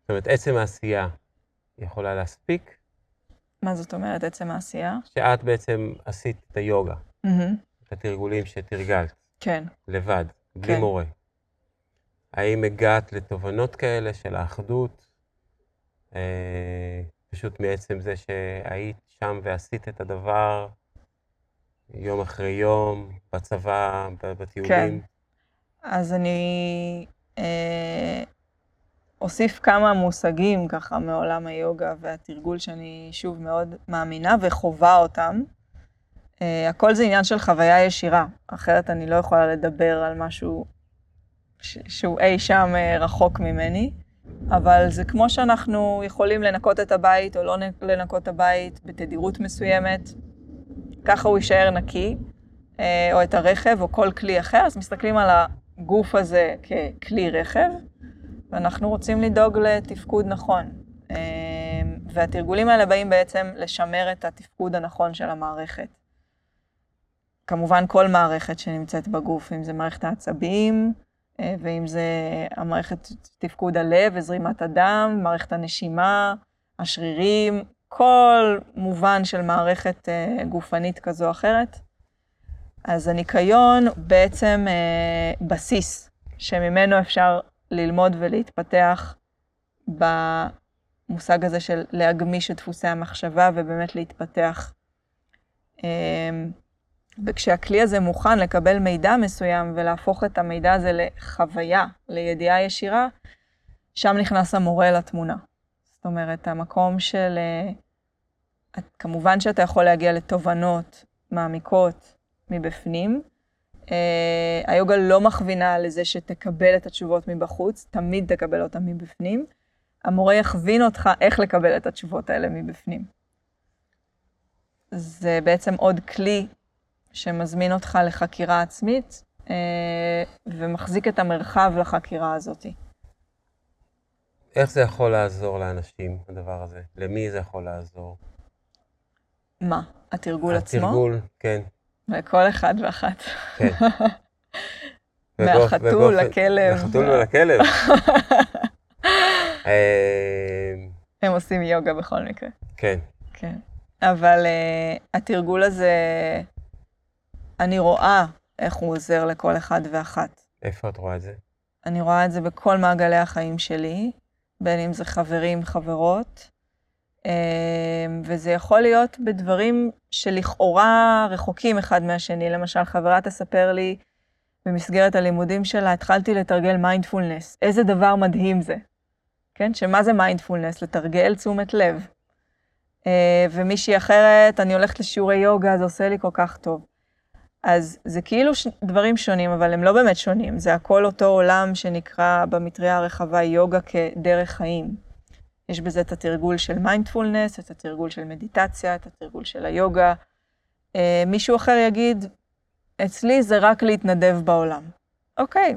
זאת אומרת, עצם העשייה יכולה להספיק? מה זאת אומרת עצם העשייה? שאת בעצם עשית את היוגה, מהמם. את התרגולים שתרגלת, כן. לבד, בלי כן. מורה. האם הגעת לתובנות כאלה של האחדות, אה, פשוט מעצם זה שהיית שם ועשית את הדבר יום אחרי יום, בצבא, בטיולים? אז אני אה, אוסיף כמה מושגים ככה מעולם היוגה והתרגול שאני שוב מאוד מאמינה וחווה אותם. אה, הכל זה עניין של חוויה ישירה, אחרת אני לא יכולה לדבר על משהו ש- שהוא אי שם אה, רחוק ממני. אבל זה כמו שאנחנו יכולים לנקות את הבית או לא לנקות את הבית בתדירות מסוימת, ככה הוא יישאר נקי, אה, או את הרכב או כל כלי אחר, אז מסתכלים על הגוף הזה ככלי רכב, ואנחנו רוצים לדאוג לתפקוד נכון. אה, והתרגולים האלה באים בעצם לשמר את התפקוד הנכון של המערכת. כמובן כל מערכת שנמצאת בגוף, אם זה מערכת העצבים, אה, ואם זה המערכת תפקוד הלב וזרימת הדם, מערכת הנשימה, השרירים, כל מובן של מערכת אה, גופנית כזו או אחרת. אז הניקיון בעצם אה, בסיס שממנו אפשר ללמוד ולהתפתח במושג הזה של להגמיש את דפוסי המחשבה ובאמת להתפתח. אה, וכשהכלי הזה מוכן לקבל מידע מסוים ולהפוך את המידע הזה לחוויה, לידיעה ישירה, שם נכנס המורה לתמונה. אומרת, המקום של... אה, את- כמובן שאתה יכול להגיע לתובנות מעמיקות מבפנים. אה, היוגה לא מכווינה לזה שתקבל את התשובות מבחוץ, תמיד תקבל אותן מבפנים. המורה יכווין אותך איך לקבל את התשובות האלה מבפנים. זה בעצם עוד כלי שמזמין אותך לחקירה עצמית אה, ומחזיק את המרחב לחקירה הזאת. איך זה יכול לעזור לאנשים, הדבר הזה? למי זה יכול לעזור? מה? התרגול עצמו? התרגול, כן, לכל אחד ואחת. כן. מהחתול לכלב. מהחתול ולכלב. אה, הם עושים יוגה בכל מקרה. כן, כן. אבל uh, התרגול הזה, אני רואה איך הוא עוזר לכל אחד ואחת. איפה את רואה את זה? אני רואה את זה בכל מעגלי החיים שלי. בין אם זה חברים, חברות, וזה יכול להיות בדברים שלכאורה רחוקים אחד מהשני. למשל, חברה תספר לי, במסגרת הלימודים שלה, התחלתי לתרגל מיינדפולנס. איזה דבר מדהים זה. כן? שמה זה מיינדפולנס? לתרגל תשומת לב. אה, ומישהי אחרת, אני הולכת לשיעורי יוגה, זה עושה לי כל כך טוב. אז זה כאילו ש... דברים שונים, אבל הם לא באמת שונים. זה הכל אותו עולם שנקרא במטריה הרחבה יוגה כדרך חיים. יש בזה את התרגול של מיינדפולנס, את התרגול של מדיטציה, את התרגול של היוגה. אה, מישהו אחר יגיד, אצלי זה רק להתנדב בעולם. אוקיי,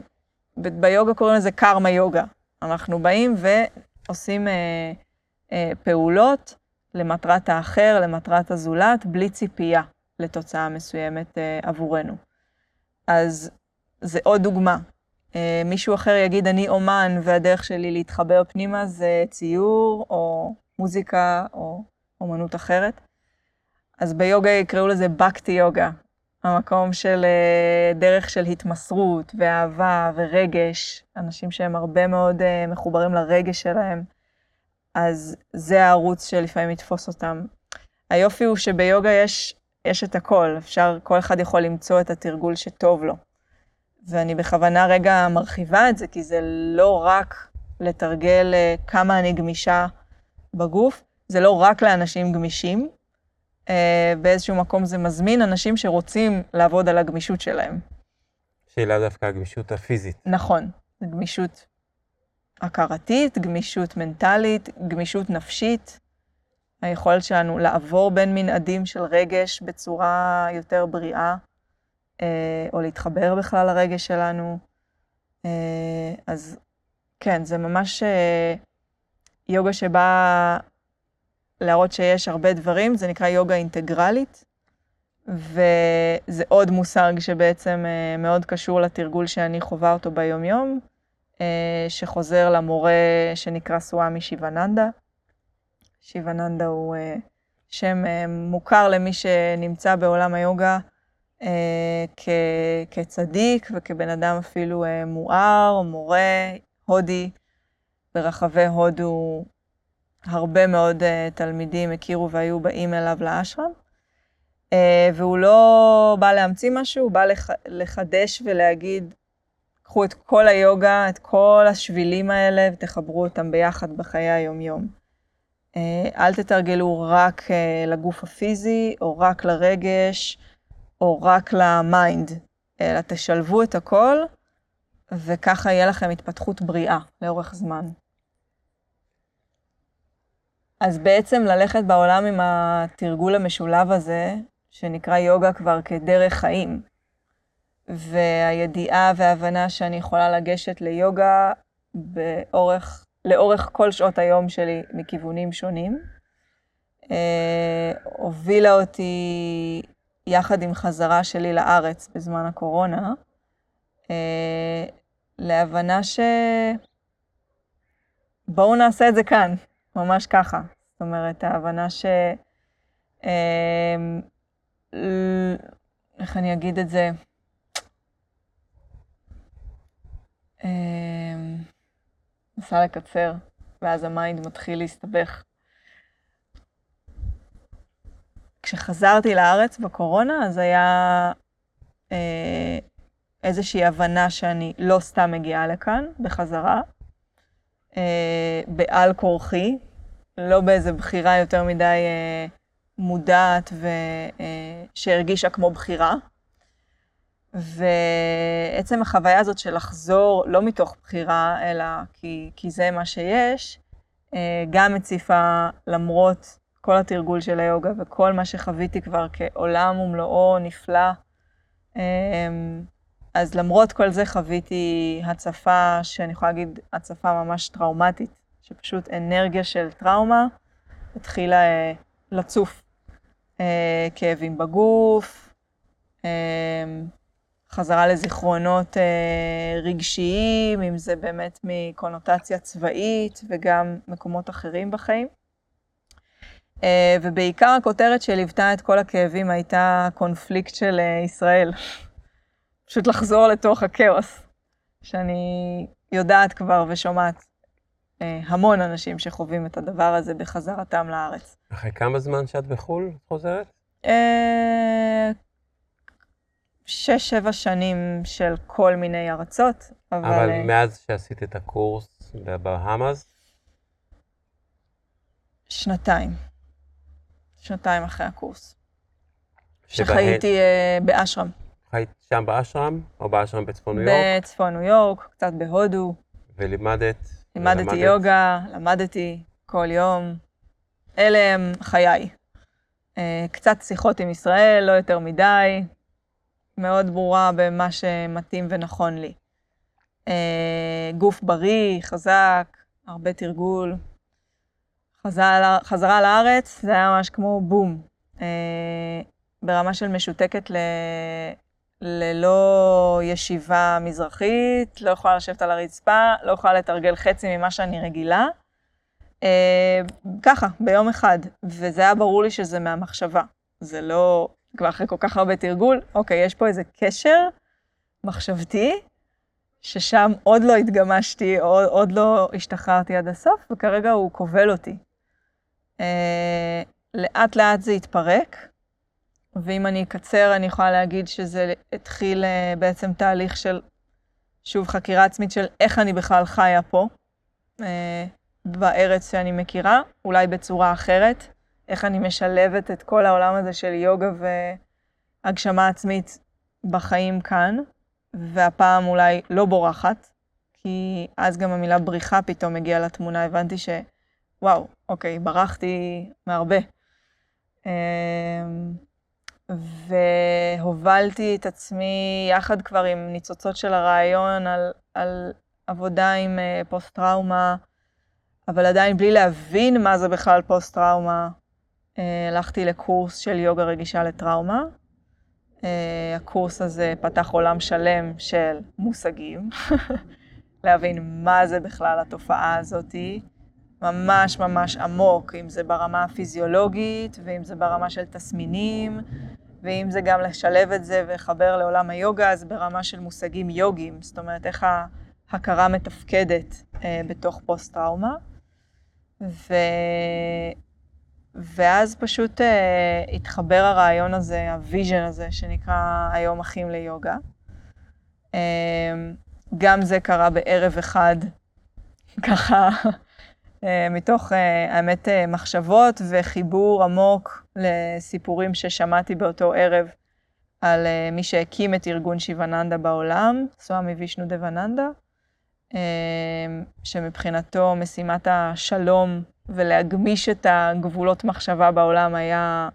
ביוגה קוראים לזה קרמה יוגה. אנחנו באים ועושים אה, אה, פעולות למטרת האחר, למטרת הזולת, בלי ציפייה לתוצאה מסוימת אה, עבורנו. אז זה עוד דוגמה. אה, מישהו אחר יגיד, אני אומן, והדרך שלי להתחבר פנימה זה ציור, או מוזיקה, או אומנות אחרת. אז ביוגה יקראו לזה בקטי יוגה, המקום של אה, דרך של התמסרות ואהבה ורגש, אנשים שהם הרבה מאוד מחוברים לרגש שלהם, אז זה הערוץ שלפעמים יתפוס אותם. היופי הוא שביוגה יש, יש את הכל, אפשר, כל אחד יכול למצוא את התרגול שטוב לו. ואני בכוונה רגע מרחיבה את זה, כי זה לא רק לתרגל אה, כמה אני גמישה בגוף, זה לא רק לאנשים גמישים, אה, באיזשהו מקום זה מזמין אנשים שרוצים לעבוד על הגמישות שלהם. שהיא לאו דווקא הגמישות הפיזית. נכון, גמישות הכרתית, גמישות מנטלית, גמישות נפשית. היכולת שלנו לעבור בין מנעדים של רגש בצורה יותר בריאה, אה, או להתחבר בכלל לרגש שלנו. אה, אז כן, זה ממש יוגה שבה להראות שיש הרבה דברים, זה נקרא יוגה אינטגרלית, וזה עוד מושג שבעצם אה, מאוד קשור לתרגול שאני חווה אותו ביומיום, אה, שחוזר למורה שנקרא סוואמי שיבננדה. שיבננדה הוא אה, שם מוכר למי שנמצא בעולם היוגה כ, כצדיק וכבן אדם אפילו מואר, מורה, הודי. ברחבי הודו הרבה מאוד תלמידים הכירו והיו באים אליו לאשרם. והוא לא בא להמציא משהו, הוא בא לח, לחדש ולהגיד, קחו את כל היוגה, את כל השבילים האלה ותחברו אותם ביחד בחיי היומיום. Uh, אל תתרגלו רק uh, לגוף הפיזי, או רק לרגש, או רק ל mind, אלא תשלבו את הכל, וככה יהיה לכם התפתחות בריאה לאורך זמן. אז בעצם ללכת בעולם עם התרגול המשולב הזה, שנקרא יוגה כבר כדרך חיים, והידיעה וההבנה שאני יכולה לגשת ליוגה באורך, לאורך כל שעות היום שלי מכיוונים שונים, אה, הובילה אותי יחד עם חזרה שלי לארץ בזמן הקורונה, אה, להבנה ש... בואו נעשה את זה כאן. ממש ככה. זאת אומרת, ההבנה ש... אמ, איך אני אגיד את זה? נסה אמ, לקצר, ואז המיינד מתחיל להסתבך. כשחזרתי לארץ בקורונה, אז היה אה, איזושהי הבנה שאני לא סתם מגיעה לכאן בחזרה, אה, בעל כורחי, לא באיזה בחירה יותר מדי אה, מודעת ושהרגישה אה, כמו בחירה. ועצם החוויה הזאת של לחזור לא מתוך בחירה, אלא כי, כי זה מה שיש, אה, גם הציפה, למרות כל התרגול של היוגה וכל מה שחוויתי כבר כעולם ומלואו נפלא, אה, אז למרות כל זה חוויתי הצפה, שאני יכולה להגיד הצפה ממש טראומטית, שפשוט אנרגיה של טראומה התחילה אה, לצוף. כאבים בגוף, חזרה לזיכרונות אה, רגשיים, אם זה באמת מקונוטציה צבאית וגם מקומות אחרים בחיים. אה, ובעיקר הכותרת שליוותה את כל הכאבים הייתה קונפליקט של אה, ישראל. פשוט לחזור לתוך הכאוס, שאני יודעת כבר ושומעת המון אנשים שחווים את הדבר הזה בחזרתם לארץ. אחרי כמה זמן שאת בחו"ל חוזרת? אה, שש, שבע שנים של כל מיני ארצות, אבל... אבל אה, מאז שעשית את הקורס בבהאמאז, שנתיים. שנתיים אחרי הקורס. שבהן- שחייתי אה, באשרם. חיית שם באשרם, או באשרם בצפון ניו יורק, בצפון ניו יורק, קצת בהודו. ולימדת. לימדתי ולמדת. יוגה, למדתי כל יום. אלה הם חיי. אה, קצת שיחות עם ישראל, לא יותר מדי. מאוד ברורה במה שמתאים ונכון לי. אה, גוף בריא, חזק, הרבה תרגול. חזרה, חזרה לארץ, זה היה ממש כמו בום. אה, ברמה של משותקת ל... ללא ישיבה מזרחית, לא יכולה לשבת על הרצפה, לא יכולה לתרגל חצי ממה שאני רגילה. אה, ככה, ביום אחד. וזה היה ברור לי שזה מהמחשבה. זה לא, כבר אחרי כל כך הרבה תרגול, אוקיי, יש פה איזה קשר מחשבתי, ששם עוד לא התגמשתי, עוד, עוד לא השתחררתי עד הסוף, וכרגע הוא כובל אותי. אה, לאט לאט זה התפרק, ואם אני אקצר, אני יכולה להגיד שזה התחיל אה, בעצם תהליך של, שוב, חקירה עצמית של איך אני בכלל חיה פה, אה, בארץ שאני מכירה, אולי בצורה אחרת, איך אני משלבת את כל העולם הזה של יוגה והגשמה עצמית בחיים כאן, והפעם אולי לא בורחת, כי אז גם המילה בריחה פתאום הגיעה לתמונה, הבנתי ש... וואו, אוקיי, ברחתי מהרבה. אמ, והובלתי את עצמי יחד כבר עם ניצוצות של הרעיון על, על עבודה עם אה, פוסט-טראומה, אבל עדיין בלי להבין מה זה בכלל פוסט-טראומה. אה, הלכתי לקורס של יוגה רגישה לטראומה. אה, הקורס הזה פתח עולם שלם של מושגים, להבין מה זה בכלל התופעה הזאתי. ממש ממש עמוק, אם זה ברמה הפיזיולוגית, ואם זה ברמה של תסמינים, ואם זה גם לשלב את זה ולחבר לעולם היוגה, אז ברמה של מושגים יוגיים, זאת אומרת, איך ההכרה מתפקדת אה, בתוך פוסט-טראומה. ו... ואז פשוט אה, התחבר הרעיון הזה, ה vision הזה, שנקרא היום אחים ליוגה. אה, גם זה קרה בערב אחד, ככה אה, מתוך, אה, האמת, אה, מחשבות וחיבור עמוק לסיפורים ששמעתי באותו ערב על מי שהקים את ארגון שיבננדה בעולם, סוואמי וישנו דבננדה, שמבחינתו משימת השלום ולהגמיש את הגבולות מחשבה בעולם היה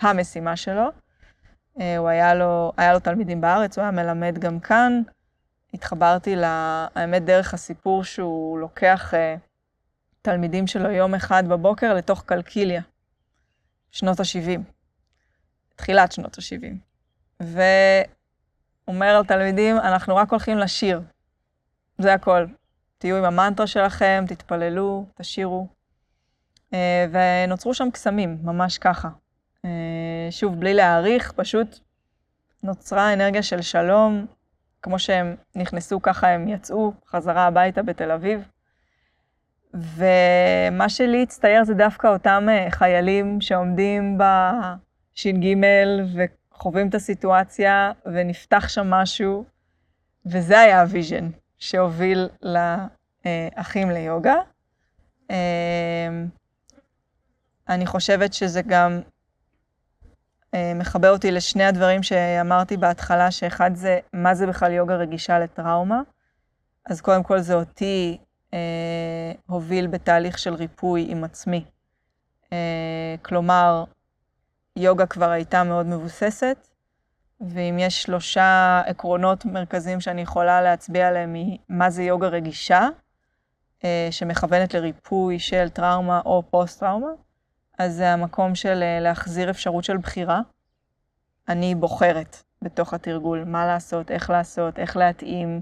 המשימה שלו. הוא היה לו, היה לו תלמידים בארץ, הוא היה מלמד גם כאן. התחברתי, האמת, דרך הסיפור שהוא לוקח תלמידים שלו יום אחד בבוקר לתוך קלקיליה, שנות ה-70, תחילת שנות ה-70. ואומר לתלמידים, אנחנו רק הולכים לשיר, זה הכל. תהיו עם המנטרה שלכם, תתפללו, תשירו. אה, ונוצרו שם קסמים, ממש ככה. אה, שוב, בלי להעריך, פשוט נוצרה אנרגיה של שלום, כמו שהם נכנסו, ככה הם יצאו חזרה הביתה בתל אביב. ומה שלי הצטייר זה דווקא אותם אה, חיילים שעומדים בש"ג וחווים את הסיטואציה, ונפתח שם משהו, וזה היה ה vision שהוביל לאחים ליוגה. אני חושבת שזה גם אה, מחבר אותי לשני הדברים שאמרתי בהתחלה, שאחד זה, מה זה בכלל יוגה רגישה לטראומה? אז קודם כל זה אותי אה, הוביל בתהליך של ריפוי עם עצמי. אה, כלומר, יוגה כבר הייתה מאוד מבוססת, ואם יש שלושה עקרונות מרכזיים שאני יכולה להצביע עליהם ממה זה יוגה רגישה, אה, שמכוונת לריפוי של טראומה או פוסט-טראומה, אז זה המקום של אה, להחזיר אפשרות של בחירה. אני בוחרת בתוך התרגול מה לעשות, איך לעשות, איך להתאים.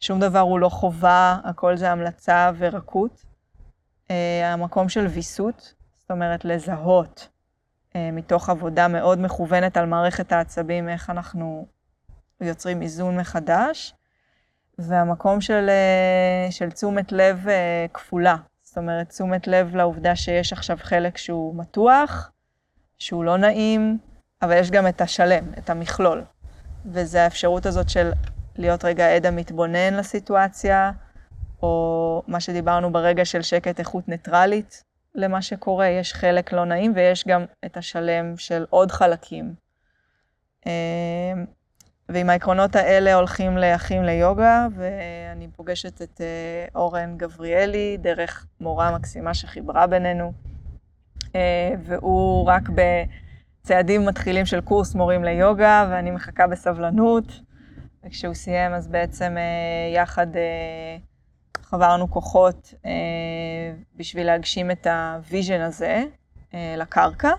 שום דבר הוא לא חובה, הכל זה המלצה ורקות. Uh, המקום של ויסות, זאת אומרת לזהות uh, מתוך עבודה מאוד מכוונת על מערכת העצבים, איך אנחנו יוצרים איזון מחדש. והמקום של, אה, של תשומת לב אה, כפולה. אומרת, תשומת לב לעובדה שיש עכשיו חלק שהוא מתוח, שהוא לא נעים, אבל יש גם את השלם, את המכלול. וזה האפשרות הזאת של להיות רגע עד המתבונן לסיטואציה, או מה שדיברנו ברגע של שקט איכות ניטרלית למה שקורה, יש חלק לא נעים ויש גם את השלם של עוד חלקים. אה, ועם העקרונות האלה הולכים לאחים ליוגה, ואני פוגשת את אה, אורן גבריאלי דרך מורה מקסימה שחיברה בינינו, אה, והוא רק בצעדים מתחילים של קורס מורים ליוגה, ואני מחכה בסבלנות. וכשהוא סיים, אז בעצם יחד חברנו כוחות אה, בשביל להגשים את ה vision הזה אה, לקרקע.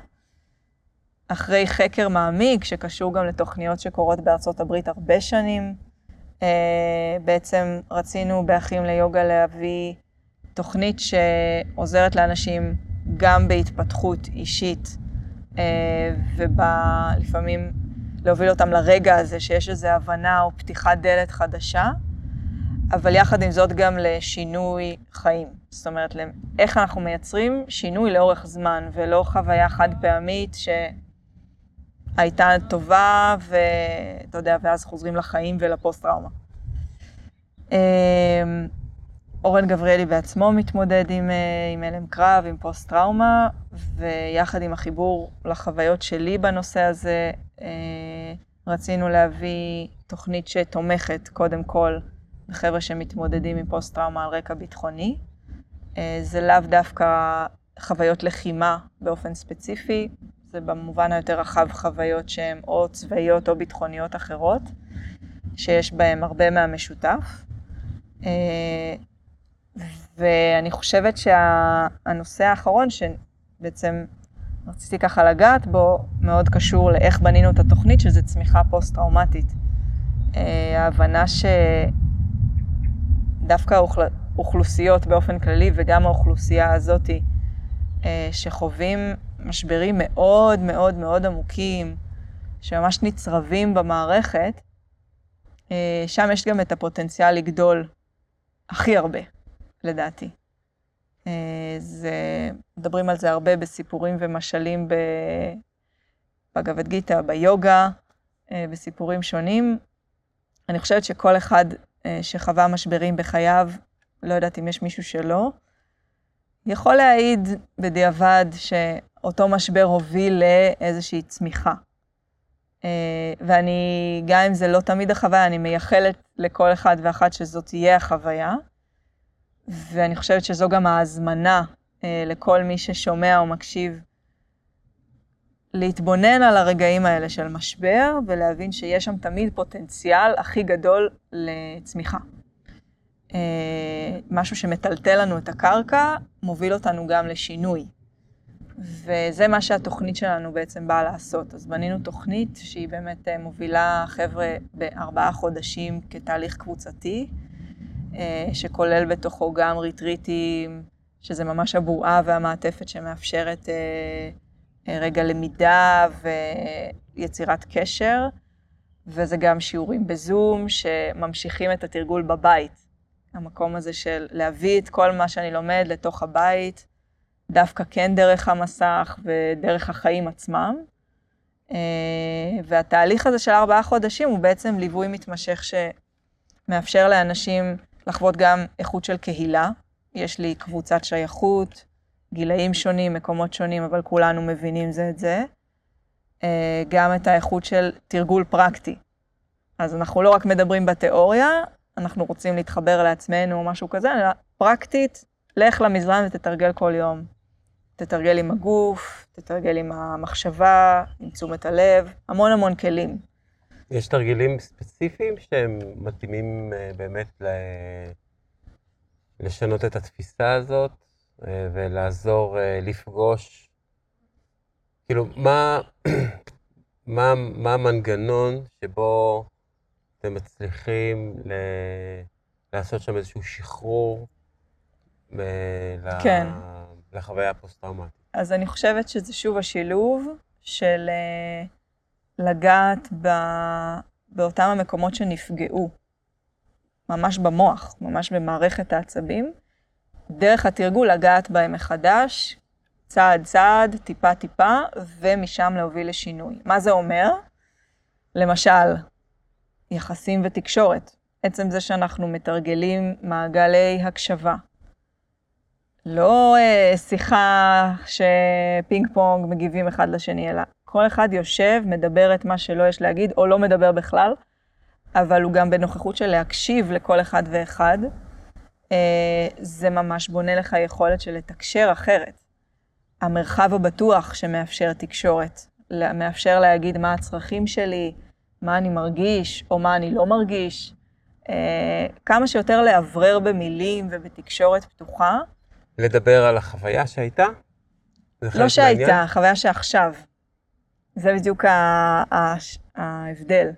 אחרי חקר מעמיק, שקשור גם לתוכניות שקורות בארצות הברית הרבה שנים, אה, בעצם רצינו באחים ליוגה להביא תוכנית שעוזרת לאנשים גם בהתפתחות אישית, אה, ולפעמים להוביל אותם לרגע הזה שיש איזו הבנה או פתיחת דלת חדשה. אבל יחד עם זאת גם לשינוי חיים. זאת אומרת, איך אנחנו מייצרים שינוי לאורך זמן, ולא חוויה חד פעמית שהייתה טובה, ואתה יודע, ואז חוזרים לחיים ולפוסט-טראומה. אמ, אורן גבריאלי בעצמו מתמודד עם, אה, עם הלם קרב, עם פוסט-טראומה, ויחד עם החיבור לחוויות שלי בנושא הזה, אה, רצינו להביא תוכנית שתומכת, קודם כל, לחבר'ה שמתמודדים עם פוסט-טראומה על רקע ביטחוני. אה, זה לאו דווקא חוויות לחימה באופן ספציפי, זה במובן היותר רחב חוויות שהן או צבאיות או ביטחוניות אחרות, שיש בהן הרבה מהמשותף. אה, ואני חושבת שהנושא האחרון, שבעצם רציתי ככה לגעת בו, מאוד קשור לאיך בנינו את התוכנית, שזה צמיחה פוסט-טראומטית. אה, ההבנה ש... דווקא האוכלוסיות באופן כללי וגם האוכלוסייה הזאתי אה, שחווים משברים מאוד מאוד מאוד עמוקים, שממש נצרבים במערכת, אה, שם יש גם את הפוטנציאל לגדול הכי הרבה, לדעתי. אה, זה, מדברים על זה הרבה בסיפורים ומשלים בגבת גיטה, ביוגה, בסיפורים שונים. אני חושבת שכל אחד אה, שחווה משברים בחייו, לא יודעת אם יש מישהו שלא, יכול להעיד בדיעבד שאותו משבר הוביל לאיזושהי צמיחה. אה, ואני, גם אם זה לא תמיד החוויה, אני מייחלת לכל אחד ואחת שזאת תהיה החוויה. ואני חושבת שזו גם ההזמנה אה, לכל מי ששומע או מקשיב להתבונן על הרגעים האלה של משבר ולהבין שיש שם תמיד פוטנציאל הכי גדול לצמיחה. אה, משהו שמטלטל לנו את הקרקע, מוביל אותנו גם לשינוי. וזה מה שהתוכנית שלנו בעצם באה לעשות. אז בנינו תוכנית שהיא באמת אה, מובילה חבר'ה בארבעה חודשים כתהליך קבוצתי, אה, שכולל בתוכו גם ריטריטים, שזה ממש הבועה והמעטפת שמאפשרת אה, רגע למידה ויצירת קשר, וזה גם שיעורים בזום שממשיכים את התרגול בבית. המקום הזה של להביא את כל מה שאני לומד לתוך הבית, דווקא כן דרך המסך ודרך החיים עצמם. אה, והתהליך הזה של ארבעה חודשים הוא בעצם ליווי מתמשך שמאפשר לאנשים לחוות גם איכות של קהילה. יש לי קבוצת שייכות, גילאים שונים, מקומות שונים, אבל כולנו מבינים זה את זה. אה, גם את האיכות של תרגול פרקטי. אז אנחנו לא רק מדברים בתיאוריה, אנחנו רוצים להתחבר לעצמנו או משהו כזה, אלא פרקטית, לך למזרן ותתרגל כל יום. תתרגל עם הגוף, תתרגל עם המחשבה, עם תשומת הלב, המון המון כלים. יש תרגילים ספציפיים שהם מתאימים אה, באמת לשנות את התפיסה הזאת? אה, ולעזור אה, לפגוש, כאילו, מה, מה, מה המנגנון שבו אתם מצליחים ל... לעשות שם איזשהו שחרור כן. לחוויה הפוסט-טראומטית? אז אני חושבת שזה שוב השילוב של אה, לגעת ב... באותם המקומות שנפגעו ממש במוח, ממש במערכת העצבים, דרך התרגול לגעת בהם מחדש, צעד צעד, טיפה טיפה, ומשם להוביל לשינוי. מה זה אומר? למשל, יחסים ותקשורת. עצם זה שאנחנו מתרגלים מעגלי הקשבה. לא אה, שיחה שפינג פונג מגיבים אחד לשני, אלא כל אחד יושב, מדבר את מה שלא יש להגיד, או לא מדבר בכלל, אבל הוא גם בנוכחות של להקשיב לכל אחד ואחד. אה, זה ממש בונה לך יכולת של לתקשר אחרת. המרחב הבטוח שמאפשר תקשורת, מאפשר להגיד מה הצרכים שלי, מה אני מרגיש או מה אני לא מרגיש. אה, כמה שיותר לאוורר במילים ובתקשורת פתוחה. לדבר על החוויה שהייתה? לא שהייתה, החוויה שעכשיו. זה בדיוק ההבדל.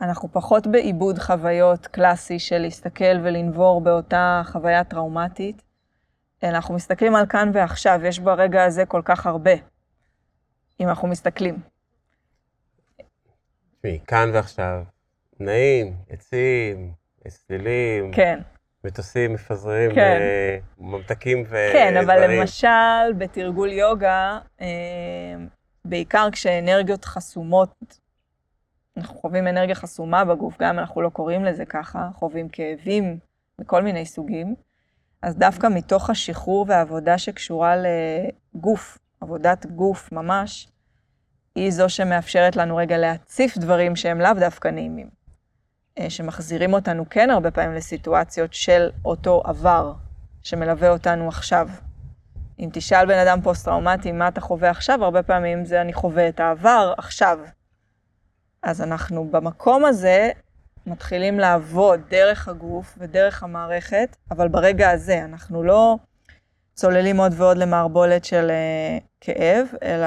אנחנו פחות בעיבוד חוויות קלאסי של להסתכל ולנבור באותה חוויה טראומטית, אלא אנחנו מסתכלים על כאן ועכשיו, יש ברגע הזה כל כך הרבה, אם אנחנו מסתכלים. תשמעי, כאן ועכשיו, נעים, עצים, צלילים. כן. מטוסים מפזרים כן. אה, ממתקים ודברים. כן, אבל למשל, בתרגול יוגה, אה, בעיקר כשאנרגיות חסומות, אנחנו חווים אנרגיה חסומה בגוף, גם אם אנחנו לא קוראים לזה ככה, חווים כאבים מכל מיני סוגים, אז דווקא מתוך השחרור והעבודה שקשורה לגוף, עבודת גוף ממש, היא זו שמאפשרת לנו רגע להציף דברים שהם לאו דווקא נעימים. אה, שמחזירים אותנו כן הרבה פעמים לסיטואציות של אותו עבר שמלווה אותנו עכשיו. אם תשאל בן אדם פוסט-טראומטי מה אתה חווה עכשיו, הרבה פעמים זה אני חווה את העבר עכשיו. אז אנחנו במקום הזה מתחילים לעבוד דרך הגוף ודרך המערכת, אבל ברגע הזה אנחנו לא צוללים עוד ועוד למערבולת של uh, כאב, אלא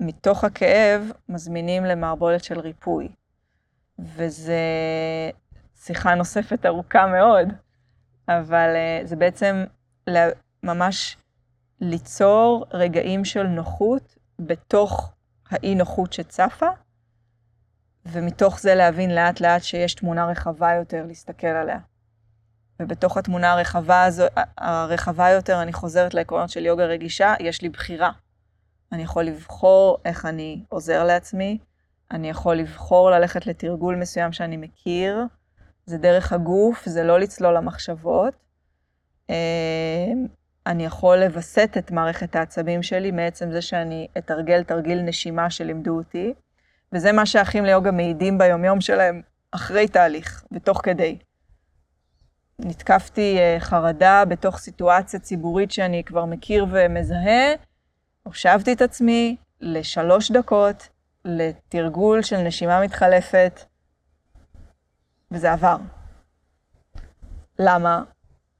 מתוך הכאב מזמינים למערבולת של ריפוי. וזה שיחה נוספת ארוכה מאוד, אבל uh, זה בעצם ממש ליצור רגעים של נוחות בתוך האי-נוחות שצפה, ומתוך זה להבין לאט לאט שיש תמונה רחבה יותר להסתכל עליה. ובתוך התמונה הרחבה, הזו, הרחבה יותר, אני חוזרת לעקרונות של יוגה רגישה, יש לי בחירה. אני יכול לבחור איך אני עוזר לעצמי, אני יכול לבחור ללכת לתרגול מסוים שאני מכיר, זה דרך הגוף, זה לא לצלול למחשבות. אה, אני יכול לווסת את מערכת העצבים שלי מעצם זה שאני אתרגל תרגיל נשימה שלימדו אותי, וזה מה שאחים ליוגה מעידים ביומיום שלהם אחרי תהליך ותוך כדי. נתקפתי אה, חרדה בתוך סיטואציה ציבורית שאני כבר מכיר ומזהה, הושבתי את עצמי לשלוש דקות לתרגול של נשימה מתחלפת, וזה עבר. למה?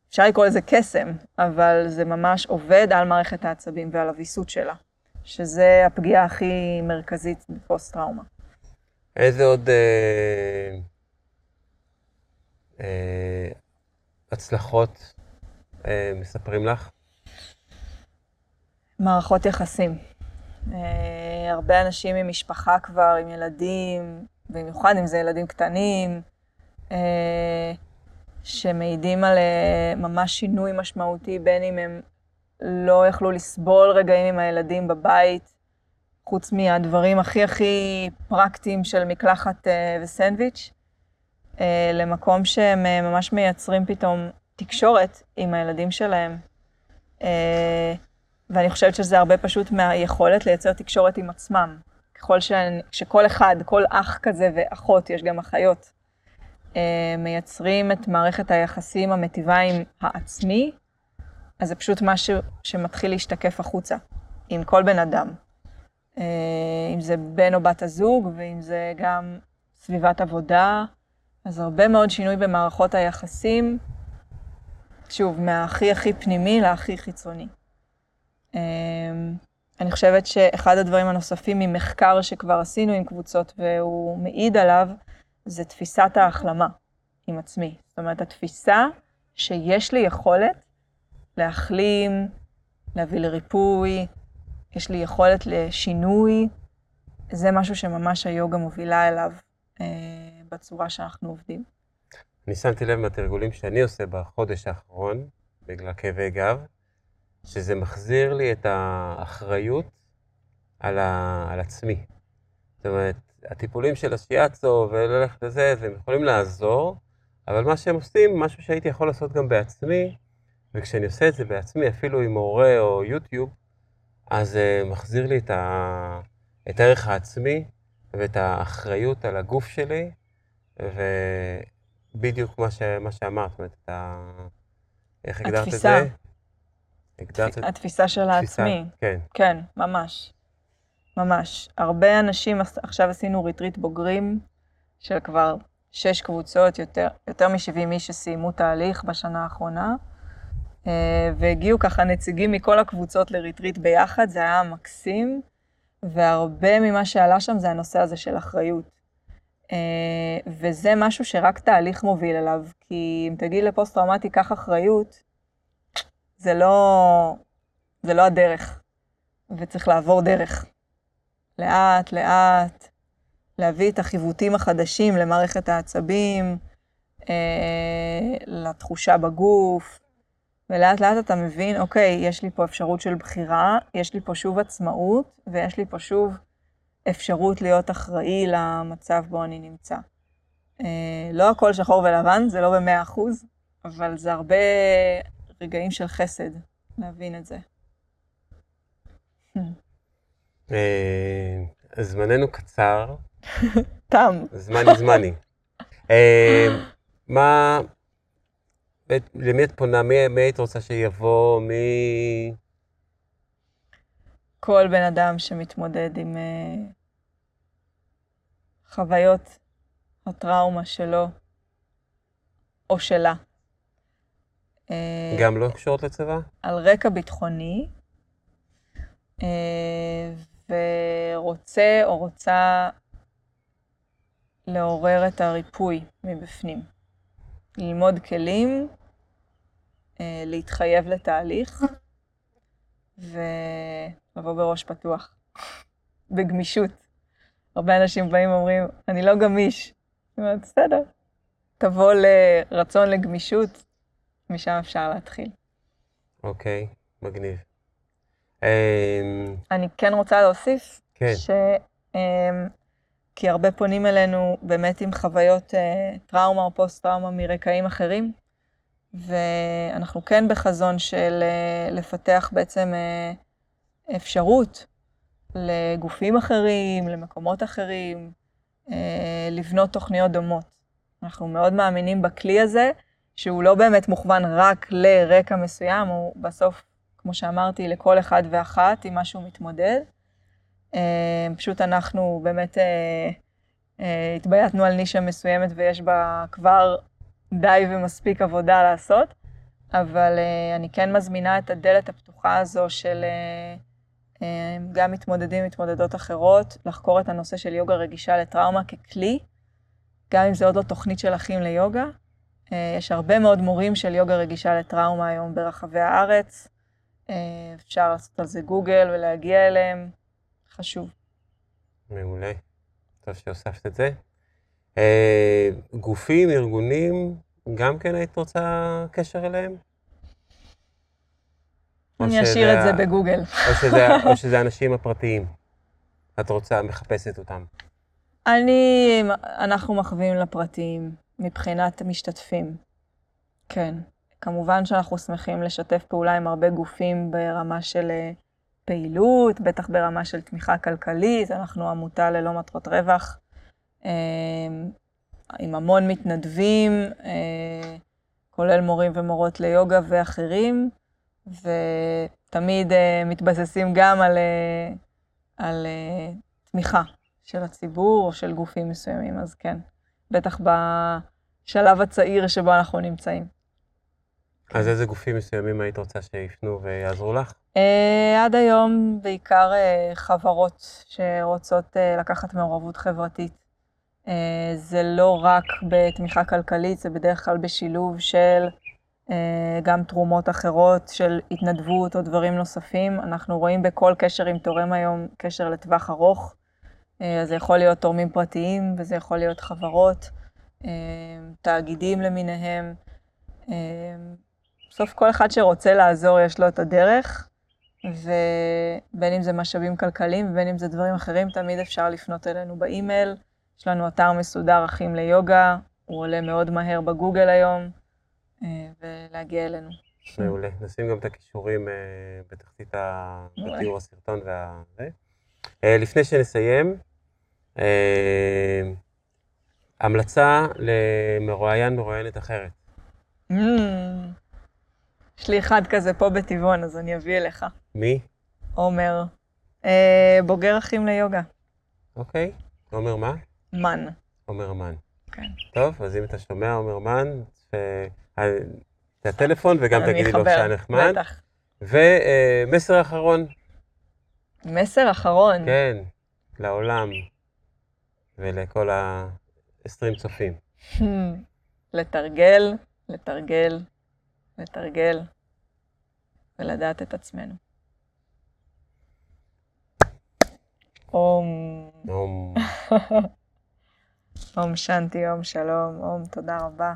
אפשר לקרוא לזה קסם, אבל זה ממש עובד על מערכת העצבים ועל הוויסות שלה. שזה הפגיעה הכי מרכזית בפוסט-טראומה. איזה עוד אה, אה, הצלחות אה, מספרים לך? מערכות יחסים. אה, הרבה אנשים עם משפחה כבר, עם ילדים, במיוחד אם זה ילדים קטנים, אה, שמעידים על אה, ממש שינוי משמעותי, בין אם הם לא יכלו לסבול רגעים עם הילדים בבית, חוץ מהדברים הכי הכי פרקטיים של מקלחת וסנדוויץ', למקום שהם ממש מייצרים פתאום תקשורת עם הילדים שלהם. ואני חושבת שזה הרבה פשוט מהיכולת לייצר תקשורת עם עצמם. ככל ש... שכל אחד, כל אח כזה ואחות, יש גם אחיות, uh, מייצרים את מערכת היחסים המטיבה עם העצמי, אז זה פשוט משהו שמתחיל להשתקף החוצה, עם כל בן אדם. אה, אם זה בן או בת הזוג, ואם זה גם סביבת עבודה, אז הרבה מאוד שינוי במערכות היחסים, שוב, מהכי הכי פנימי להכי חיצוני. אה, אני חושבת שאחד הדברים הנוספים ממחקר שכבר עשינו עם קבוצות, והוא מעיד עליו, זה תפיסת ההחלמה עם עצמי. זאת אומרת, התפיסה שיש לי יכולת להחלים, להביא לריפוי, יש לי יכולת לשינוי. זה משהו שממש היוגה מובילה אליו אה, בצורה שאנחנו עובדים. אני שמתי לב מהתרגולים שאני עושה בחודש האחרון, בגלל כאבי גב, שזה מחזיר לי את האחריות על, ה... על עצמי. זאת אומרת, הטיפולים של השיאצו וללכת לזה, הם יכולים לעזור, אבל מה שהם עושים, משהו שהייתי יכול לעשות גם בעצמי, וכשאני עושה את זה בעצמי, אפילו עם מורה או יוטיוב, אז זה uh, מחזיר לי את, ה... את הערך העצמי ואת האחריות על הגוף שלי, ובדיוק מה, ש... מה שאמרת, זאת אומרת, את ה... איך הגדרת את זה? הגדרת... התפיסה של העצמי. כן. כן, ממש. ממש. הרבה אנשים, עכשיו עשינו ריטריט בוגרים של כבר שש קבוצות, יותר, יותר מ-70 איש שסיימו תהליך בשנה האחרונה, אה, והגיעו ככה נציגים מכל הקבוצות לריטריט ביחד, זה היה מקסים, והרבה ממה שעלה שם זה הנושא הזה של אחריות. אה, וזה משהו שרק תהליך מוביל אליו, כי אם תגיד לפוסט-טראומטי, קח אחריות, זה לא, זה לא הדרך, וצריך לעבור דרך. לאט, לאט, להביא את החיווטים החדשים למערכת העצבים, אה, לתחושה בגוף, ולאט לאט אתה מבין, אוקיי, יש לי פה אפשרות של בחירה, יש לי פה שוב עצמאות, ויש לי פה שוב אפשרות להיות אחראי למצב בו אני נמצא. אה, לא הכל שחור ולבן, זה לא במאה אחוז, אבל זה הרבה רגעים של חסד, להבין את זה. אה, זמננו קצר. תם. זמני זמני. אה, מה, למי את פונה? מי, היית רוצה שיבוא? מי... כל בן אדם שמתמודד עם uh, חוויות הטראומה שלו או שלה. גם לא קשורות לצבא? על רקע ביטחוני, uh, ורוצה או רוצה לעורר את הריפוי מבפנים. ללמוד כלים, אה, להתחייב לתהליך, ולבוא בראש פתוח, בגמישות. הרבה אנשים באים ואומרים, אני לא גמיש. אני אומרת, בסדר, תבוא לרצון לגמישות, משם אפשר להתחיל. אוקיי, okay, מגניב. אמ, אני כן רוצה להוסיף, כן. ש... אמ, כי הרבה פונים אלינו באמת עם חוויות אה, טראומה או פוסט-טראומה מרקעים אחרים, ואנחנו כן בחזון של אה, לפתח בעצם אה, אפשרות לגופים אחרים, למקומות אחרים, לבנות תוכניות דומות. אנחנו מאוד מאמינים בכלי הזה, שהוא לא באמת מוכוון רק לרקע מסוים, הוא בסוף כמו שאמרתי, לכל אחד ואחת עם מה שהוא מתמודד. אה, פשוט אנחנו באמת אה, אה, התבייתנו על נישה מסוימת ויש בה כבר די ומספיק עבודה לעשות, אבל אני כן מזמינה את הדלת הפתוחה הזו של גם מתמודדים ומתמודדות אחרות, לחקור את הנושא של יוגה רגישה לטראומה ככלי, גם אם זה עוד לא תוכנית של אחים ליוגה. יש הרבה מאוד מורים של יוגה רגישה לטראומה היום ברחבי הארץ. אה, אפשר לעשות על זה גוגל ולהגיע אליהם, חשוב. מעולה, טוב שהוספת את זה. אה, גופים, ארגונים, גם כן היית רוצה קשר אליהם? אני אשאיר את זה בגוגל. או שזה, או שזה האנשים הפרטיים. את רוצה, מחפשת אותם. אני, אנחנו מכווים לפרטיים מבחינת המשתתפים. כן. כמובן שאנחנו שמחים לשתף פעולה עם הרבה גופים ברמה של אה, פעילות, בטח ברמה של תמיכה כלכלית, אנחנו עמותה ללא מטרות רווח, אה, עם המון מתנדבים, אה, כולל מורים ומורות ליוגה ואחרים, ותמיד מתבססים גם על, על תמיכה של הציבור או של גופים מסוימים, אז כן, בטח בשלב הצעיר שבו אנחנו נמצאים. אז איזה גופים מסוימים היית רוצה שיפנו ויעזרו לך? Uh, עד היום בעיקר uh, חברות שרוצות uh, לקחת מעורבות חברתית. Uh, זה לא רק בתמיכה כלכלית, זה בדרך כלל בשילוב של uh, גם תרומות אחרות, של התנדבות או דברים נוספים. אנחנו רואים בכל קשר עם תורם היום קשר לטווח ארוך. Uh, זה יכול להיות תורמים פרטיים וזה יכול להיות חברות. אה, תאגידים למיניהם. אה, בסוף כל אחד שרוצה לעזור יש לו את הדרך, ובין אם זה משאבים כלכליים ובין אם זה דברים אחרים, תמיד אפשר לפנות אלינו באימייל. יש לנו אתר מסודר, אחים ליוגה, הוא עולה מאוד מהר בגוגל היום, אה, ולהגיע אלינו. מעולה. נשים גם את הכישורים אה, בתחתית ה... מעולה. בתיאור הסרטון וה... אה, לפני שנסיים, אה, המלצה למרואיין, מרואיינת אחרת. Mm, יש לי אחד כזה פה בטבעון, אז אני אביא אליך. מי? עומר, אה, בוגר אחים ליוגה. אוקיי. עומר מה? מן. עומר מן. כן. טוב, אז אם אתה שומע, עומר מן, את הטלפון וגם תגידי לו שהיה נחמד. בטח. ומסר אחרון, מסר אחרון. כן, לעולם ולכל ה-20 צופים. לתרגל, לתרגל, לתרגל, ולדעת את עצמנו. אום, אום. אום שנתי, אום שלום, אום תודה רבה.